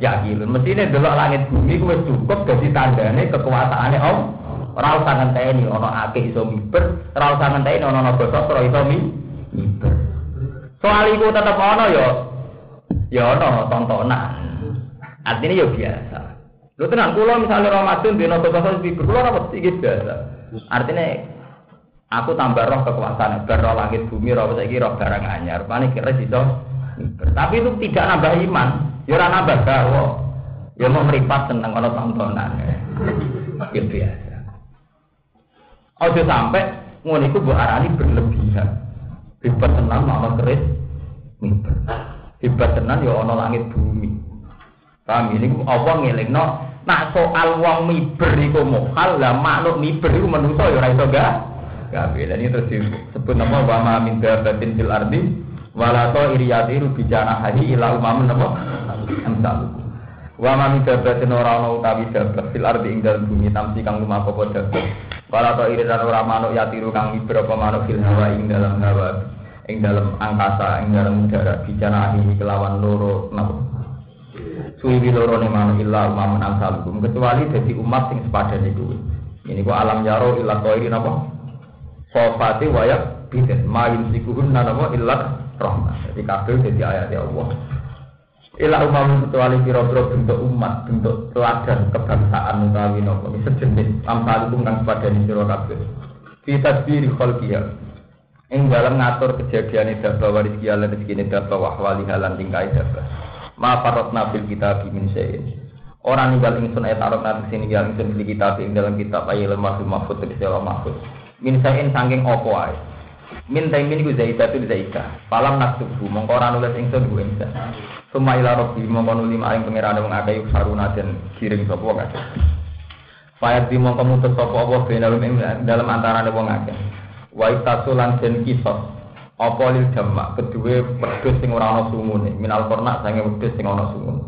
yaqilun. Mestine delok langit bumi ku wis cukup dadi tandane kekuasaane Allah. Ora usah ngenteni ana akeh iso miber, ora usah ngenteni ana naga sastra iso mi- miber. Soal iku tetep ana ya ya ana tontonan. Artinya ya biasa. Lho tenan kula misalnya Ramadan dina sastra miber, kula mesti iki biasa. Artinya aku tambah roh kekuasaan, bar roh langit bumi, roh saiki roh barang anyar. Pane kira iso. Tapi itu tidak nambah iman, ya ora nambah gawa. Ya mau meripat seneng ana tontonan. Ya biasa. Ojo sampai ngono iku mbok arani berlebihan. Hebat tenan ana keris miber. Hebat tenan ya ana langit bumi. Paham ini apa ngelingno nak soal wong miber iku mokal lah makhluk miber iku menungso ya ora iso gak gawe. Lan ini terus disebut nama wa ma min dabatin fil ardi wala ta iriyatiru bicara hadi ila umamun apa amsal. Wa ma min dabatin ora ana utawi dabat fil ardi ing dalem bumi tamsi kang lumaku apa dabat. Wala ta iridan ora manuk yatiru kang miber apa manuk fil hawa ing dalam hawa ing dalam angkasa ing dalam udara bicara hadi kelawan loro napa suwi loro ne manuk illa umamun amsalukum kecuali dadi umat sing sepadan iku. Ini ku alam yaro illa qairi napa? Sofati wayak bidan ma yumsikuhun napa illa rahmah. Jadi kabeh dadi ayat Allah. Ila umamun kecuali kira-kira bentuk umat, bentuk teladan kebangsaan utawi napa sejenis amsalukum kang sepadan sira kabeh. Fi tadbiri khalqiyah. Ing dalam ngatur kejadian dabah waris kialan rezeki dabah wahwali halan tingkai dabah. Ma farotna fil kitab min syai'in. Orang ninggal ingsun ayat arab nanti sini yang ingsun fil kitab ing dalam kitab ayat lemah mahfud Allah mahfud. Min syai'in saking opo ae. Min taimin ku zaidatu zaidah. Palam naktubu mongko ora nulis ingsun ku ingsun. Suma ila rabbi mongko nuli maring pangeran wong akeh saruna den giring sapa wong akeh. Fayat di mongko mutus sapa Allah benalum ing dalam antarané wong akeh. Wa itasulan den kisos. Apa lil jamak kedua wedhus sing ora ana sumune. Minal kornak sange wedhus sing ana sumune.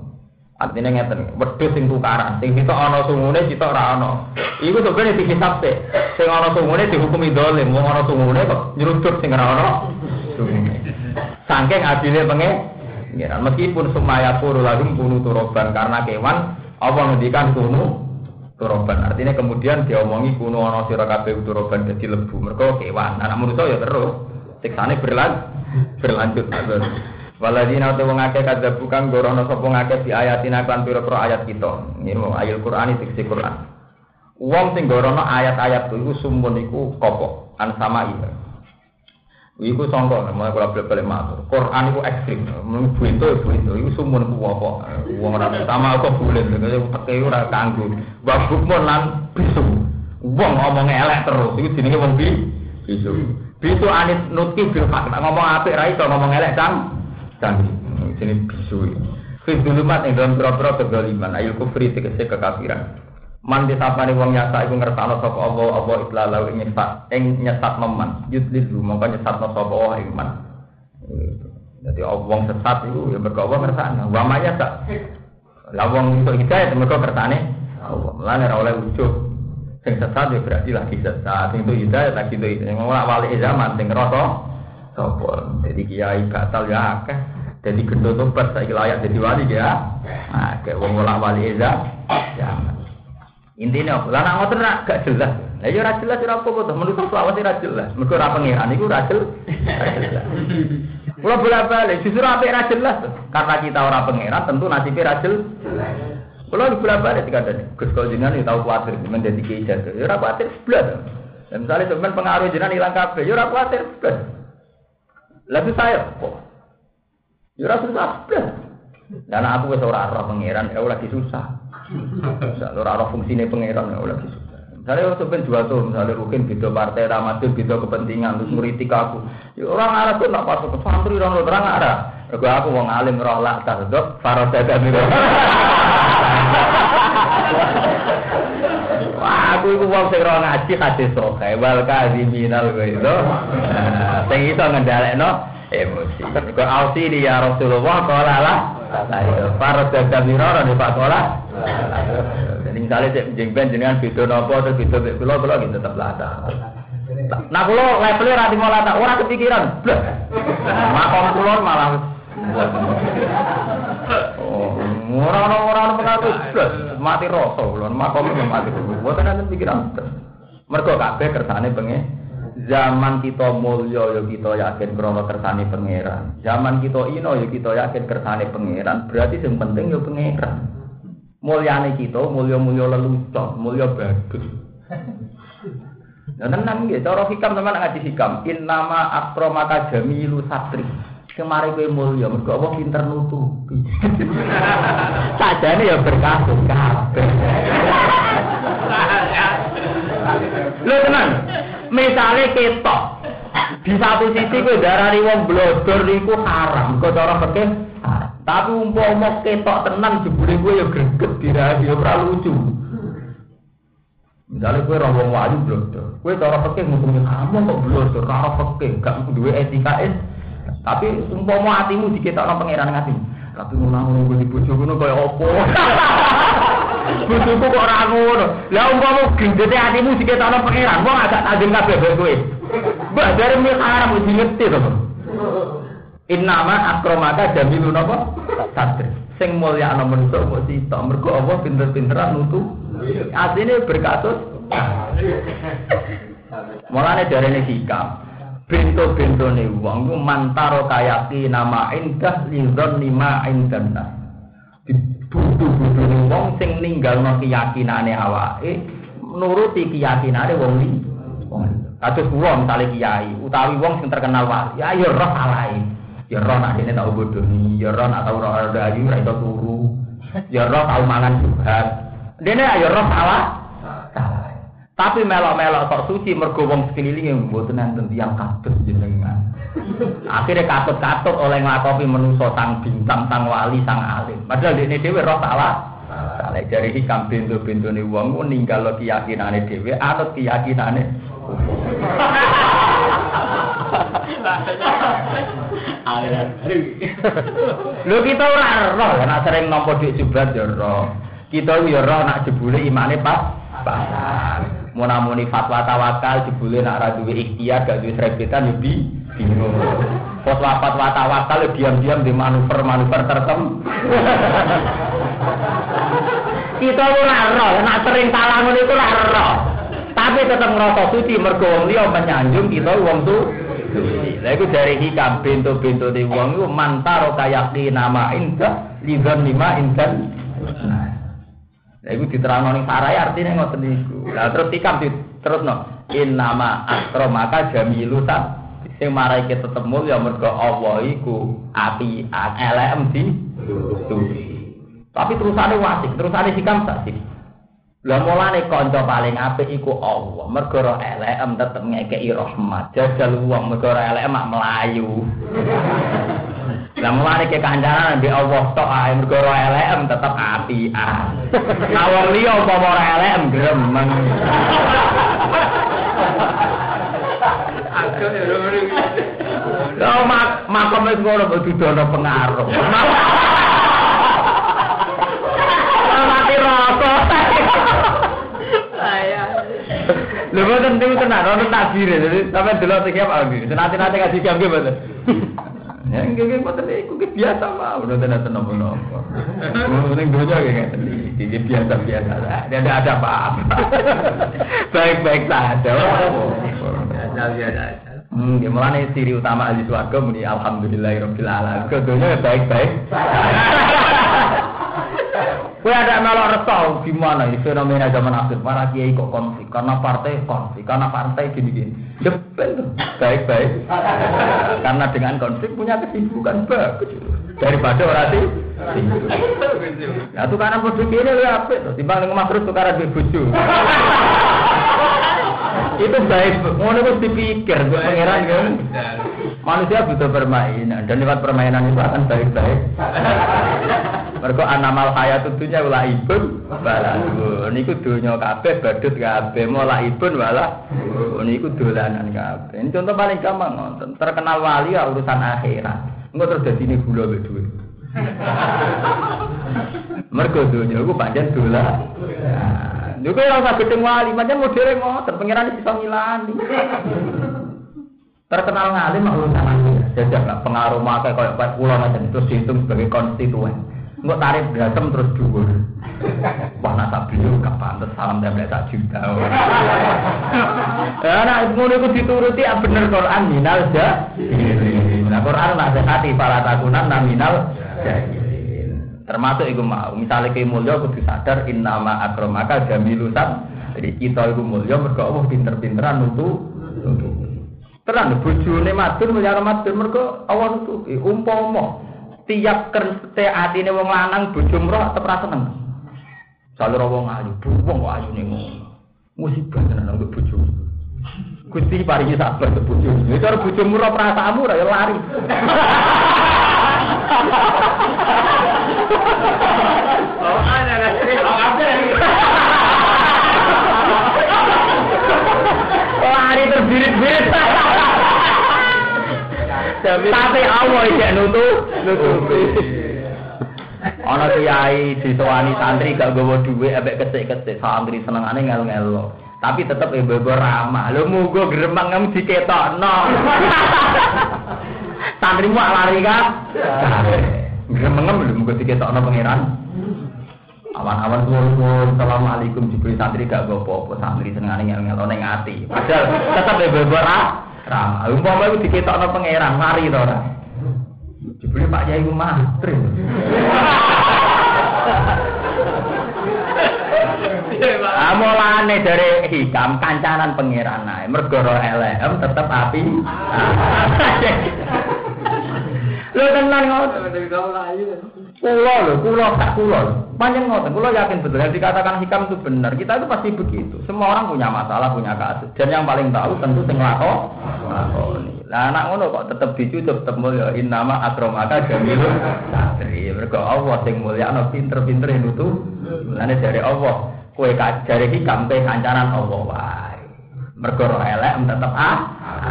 Artinya ngeten wedhus sing tukaran. Sing sitok ana sumune sitok ora ana. Iku sebenarnya dikisap sih sing ana sumune dihukumi dolim. Wong ana sumune kok nyeruduk sing ora ana sumune. Saking adile penge meskipun semaya puru lalu bunuh turoban karena kewan apa ngendikan kunu turoban artinya kemudian diomongi kuno ana sira kabeh turoban dadi lebu mergo kewan anak manusa ya terus siksane berlan berlanjut terus. Waladina te wong akeh kadzabu kang gorono sapa ngakeh di ayatina kan pira-pira ayat kita. Ini mau ayat Quran iki Quran. Wong sing gorono ayat-ayat iku sumun iku kopo an sama iya. Iku sangka mau kula balik matur. Quran iku ekstrim. Mun buento buento iku sumun ku apa? Wong ora sama kok bulen teke ora kanggo. Babuk mon lan bisu. Wong ngomong elek terus iku jenenge wong bisu. Bisu anis nutki bil hak. Nak ngomong apik ra iso ngomong elek cang. Cang. Jenenge bisu. Fi dulumat ing dalam pira-pira kedzaliman, ayo kufri tegese kekafiran. Man disapane wong nyasa iku ngersakno sapa Allah apa islalau ing nyesat ing nyesat meman. Yudlilu mongko nyesatno sapa Allah ing man. Jadi wong sesat iku ya mergo Allah ngersakno. Wa maya sak. Lah wong iso hidayah mergo kersane Allah. Mulane ora oleh ujug. Sing sesat ya berarti lagi sesat. Sing itu hidayah lagi itu hidayah. Ngomong wali zaman sing ngerasa sapa. Jadi kiai batal ya akeh. Jadi gendut tobat saiki layak jadi wali ya. Nah, kayak wong ora wali zaman. Intinya, lah nak ngoten nak gak jelas. Lah ya ora jelas ora apa-apa to. Menurut selawat ora jelas. Mergo ora pangeran iku ora jelas. Kalau bolak-balik, justru apa ora jelas. Karena kita orang pangeran, tentu nasibnya ora jelas. Di bolak-balik tadi, Gus kalau jenengan ya tahu khawatir menjadi kiai jaga. Ya ora khawatir sebelah. Dan misalnya sebenarnya pengaruh jenengan hilang kabeh, ya ora khawatir sebelah. Lalu saya kok. Ya ora susah. Dan aku wis ora roh pangeran, ya lagi susah. Susah, ora roh fungsine pangeran, ya susah. Misalnya waktu ben jual tuh, misalnya rukin beda partai, ramadhan beda kepentingan, terus ngeritik aku. Ya orang Arab tuh nak masuk ke santri, orang terang Arab. Aku aku wong alim roh lah tardok, faro dadah miro. Wah, aku iku wong sing roh ngaji hadis soke, wal kadziminal kowe itu. Sing iso ngendhalekno emosi. Kok ausi di ya Rasulullah qala lah. Faro dadah miro nek Pak Kola. Jadi misalnya cek jengben jenengan video nopo terus video kula kula gitu tetap lata. Nah kula levelnya ra timo lata, ora kepikiran. Makom kula malah Oh, ora ora ora ora pengaruh. Mati kula, makom mati. Mboten enten pikiran. Mergo kabeh kersane pengen zaman kita mulya ya kita yakin krana kersane pangeran. Zaman kita ino ya kita yakin kersane pangeran. Berarti sing penting ya pangeran. Mulyane kita mulya-mulya lelucon, mulya bagus. Nah, tenang nggih, cara hikam teman ngaji hikam. In nama akramaka jamilu satri. Kemari kowe mulya, mergo apa pinter nutupi. Sajane ya berkasus kabeh. Lho tenan. Misale ketok. Di satu sisi kowe darani wong blodor iku haram, kok cara fikih. Tapi umpama ketok tenan jebule kowe ya greget dirahi ya ora lucu. Misalnya kue rombong wali blodor, kue cara fikih ngomongnya kamu kok blodor, cara fikih gak duwe etika es. Tapi umpama hatimu diketokno pangeran ngati. Tapi ngono ngono di bojo ngono kaya apa? Bojoku kok ora ngono. Lah umpama gendete hatimu diketokno pangeran, wong agak tajeng kabeh kowe kowe. Mbah dari mi haram mesti ngerti to. Innama akramaka jamilun apa? Satri. Sing mulya ana menungso kok sitok mergo apa pinter-pinteran nutu. Asline berkasus. Mulane darene hikam. Bento-bento nih ku mantaro kayaki nama indah lizon lima indah Budu-budu nih wong sing ninggal no keyakinane awake nuruti keyakinane wong li. Kados kula misale kiai utawi wong sing terkenal wali, ya ya roh alae. Ya roh nak dene tau bodoni, ya roh nak tau roh dayu ra iso turu. Ya roh tau mangan juga. Dene ya roh. Salah. Tapi melok-melok kok suci mergo wong sekeliling mboten enten tiyang kados jenengan. Akhirnya katut-katut oleh nglakopi menusa sang bintang, sang wali, sang alim. Padahal dene dhewe roh salah. Salah dari hikam pintu-pintune wong ninggal keyakinane dhewe anut keyakinane. Lho kita ora roh nek sering nampa dhuwit jublat ya roh. Kita ya roh nak jebule imane pas. Munamuni fatwa tawakal jebule nak ra duwe ikhtiar gak duwe srebetan yo bi bingung. Fatwa fatwa tawakal yo diam-diam di manuver-manuver tertentu. Kita ora roh, nak sering salah ngono iku ora. Tapi tetap ngerasa suci mergo wong liya menyanjung kita wong tu. Lah iku dari hikam pintu-pintu di wong iku mantaro kayaki nama indah lidzan lima insan. Lah iku diterangno ning sarai artine ngoten niku. Terus hikam diterusno in nama akramaka jamilu ta sing marai kita tetep mulya mergo Allah iku api elem di Tapi terusane wasik, terusane hikam tak sih. Lah mulane kanca paling apik iku Allah. Mergo ora elek tetep ngekeki rahmat. Jajal wong mergo ora elek mak melayu. Lah mulane ke kancanan mbek Allah tok ae mergo ora elek tetep apian. Lah wong liya umpama ora elek gremeng. Aku ya Lah mak makom wis ngono kok dudono pengaruh. Mati rasa. Lha boten niku tenan ono takdir. Jadi sampeyan delok sing apa iki. Senate-nate ngaji jam nggih boten. Ya nggih nggih boten iku ki biasa mah. Udah tenan tenan napa. Ning donya nggih ngeten iki biasa-biasa. Tidak ada apa-apa. Baik-baik saja. Biasa-biasa. Hmm, ya mulane ciri utama ahli swarga muni alhamdulillahirabbil alamin. Kedonya baik-baik. Kue ada melok reso gimana ini fenomena zaman akhir para kiai kok konflik karena partai konflik karena partai gini-gini. Jepel baik-baik. karena dengan konflik punya kesibukan bagus daripada orang sih. Ya tukaran bodoh ini lu apa? Timbang ngomong terus tukaran di bojo. itu baik, ngono itu dipikir, gue pangeran kan. Manusia butuh bermain, dan lewat permainan itu akan baik-baik. Mergo anamal hayat dunya wala ibun balagun. Niku donya kabeh badut kabeh mola ibun wala niku dolanan kabeh. Ini contoh paling gampang nonton. Terkenal wali ya urusan akhirat. Engko terus ini gula mbek dhuwit. Mergo donya iku pancen dolan. Niku ora usah gedeng wali, pancen modele ngoten, pangeran iso ngilani. Terkenal ngalim urusan akhirat. Jajak pengaruh makai kayak kula macam itu dihitung sebagai konstituen. Enggak tarif dasem terus dhuwur. Wah nasa beliau gak pantes salam template sak juta. Ya nak ngono iku dituruti ya bener Quran minal ja. Nah Quran nak hati para takunan jahilin. Termasuk iku mau, misalnya ke mulya kudu sadar innama akramaka jamilusan. Jadi kita iku mulya mergo Allah pinter-pinteran nutu. Terang bojone matur mulyane matur mergo Allah nutupi umpama tiap kerste atine wong lanang bojo mroh tetep ra seneng. Selalu wong ayu, wong kok ayune ngono. Musibah tenan untuk bojo. Gusti paringi sabar ke bojo. Ya cara bojo murah perasaanmu ra ya lari. Oh, ana. Lari terbirit-birit. Tapi Allah iki nutup, nutupi. Ana kiai disowani santri gak gowo dhuwit ambek kesik-kesik santri senengane ngel-ngelo. Tapi tetep ibu-ibu ramah. Lho mugo gremeng kamu diketokno. Santri mu lari kan? Gremeng lho mugo diketokno pangeran. Awan-awan suwun Assalamualaikum diberi santri gak gowo apa santri senengane ngel-ngelo ning ati. Padahal tetep ibu-ibu ramah. Umpama iku diketokno pangeran, mari to ora? Dibeli Pak Yai ku mantri. Amolane dari hikam kancanan pangeran ae. Mergo ro elem tetep api. Lho tenan ngoten. Kulo lho, kulo tak kulo. Panjang ngoten, kulo yakin betul yang dikatakan hikam itu benar. Kita itu pasti begitu. Semua orang punya masalah, punya kasus. Dan yang paling tahu tentu sing lakon. Lah anak ngono kok tetep dicucup tetep mulya innama akramaka jamilun satri. Mergo Allah sing mulya ana pinter-pinter nutu. Lane dari Allah, kowe jare hikam kowe kancanan Allah wae. Mergo elek tetep ah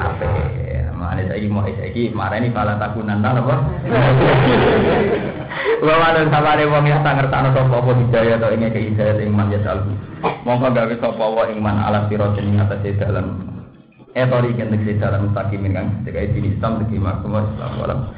apik. Mane saiki mau saiki marani pala takunan ta apa? Wa ana sabare wong ya tak ngertakno sapa apa hidayah to ing hidayah ing man yasal. Monggo gawe sapa wa ing man ala siratin ing atase dalam Etori kentek dalam takimin kan, sebagai jenis Islam, sebagai makmur, Islam,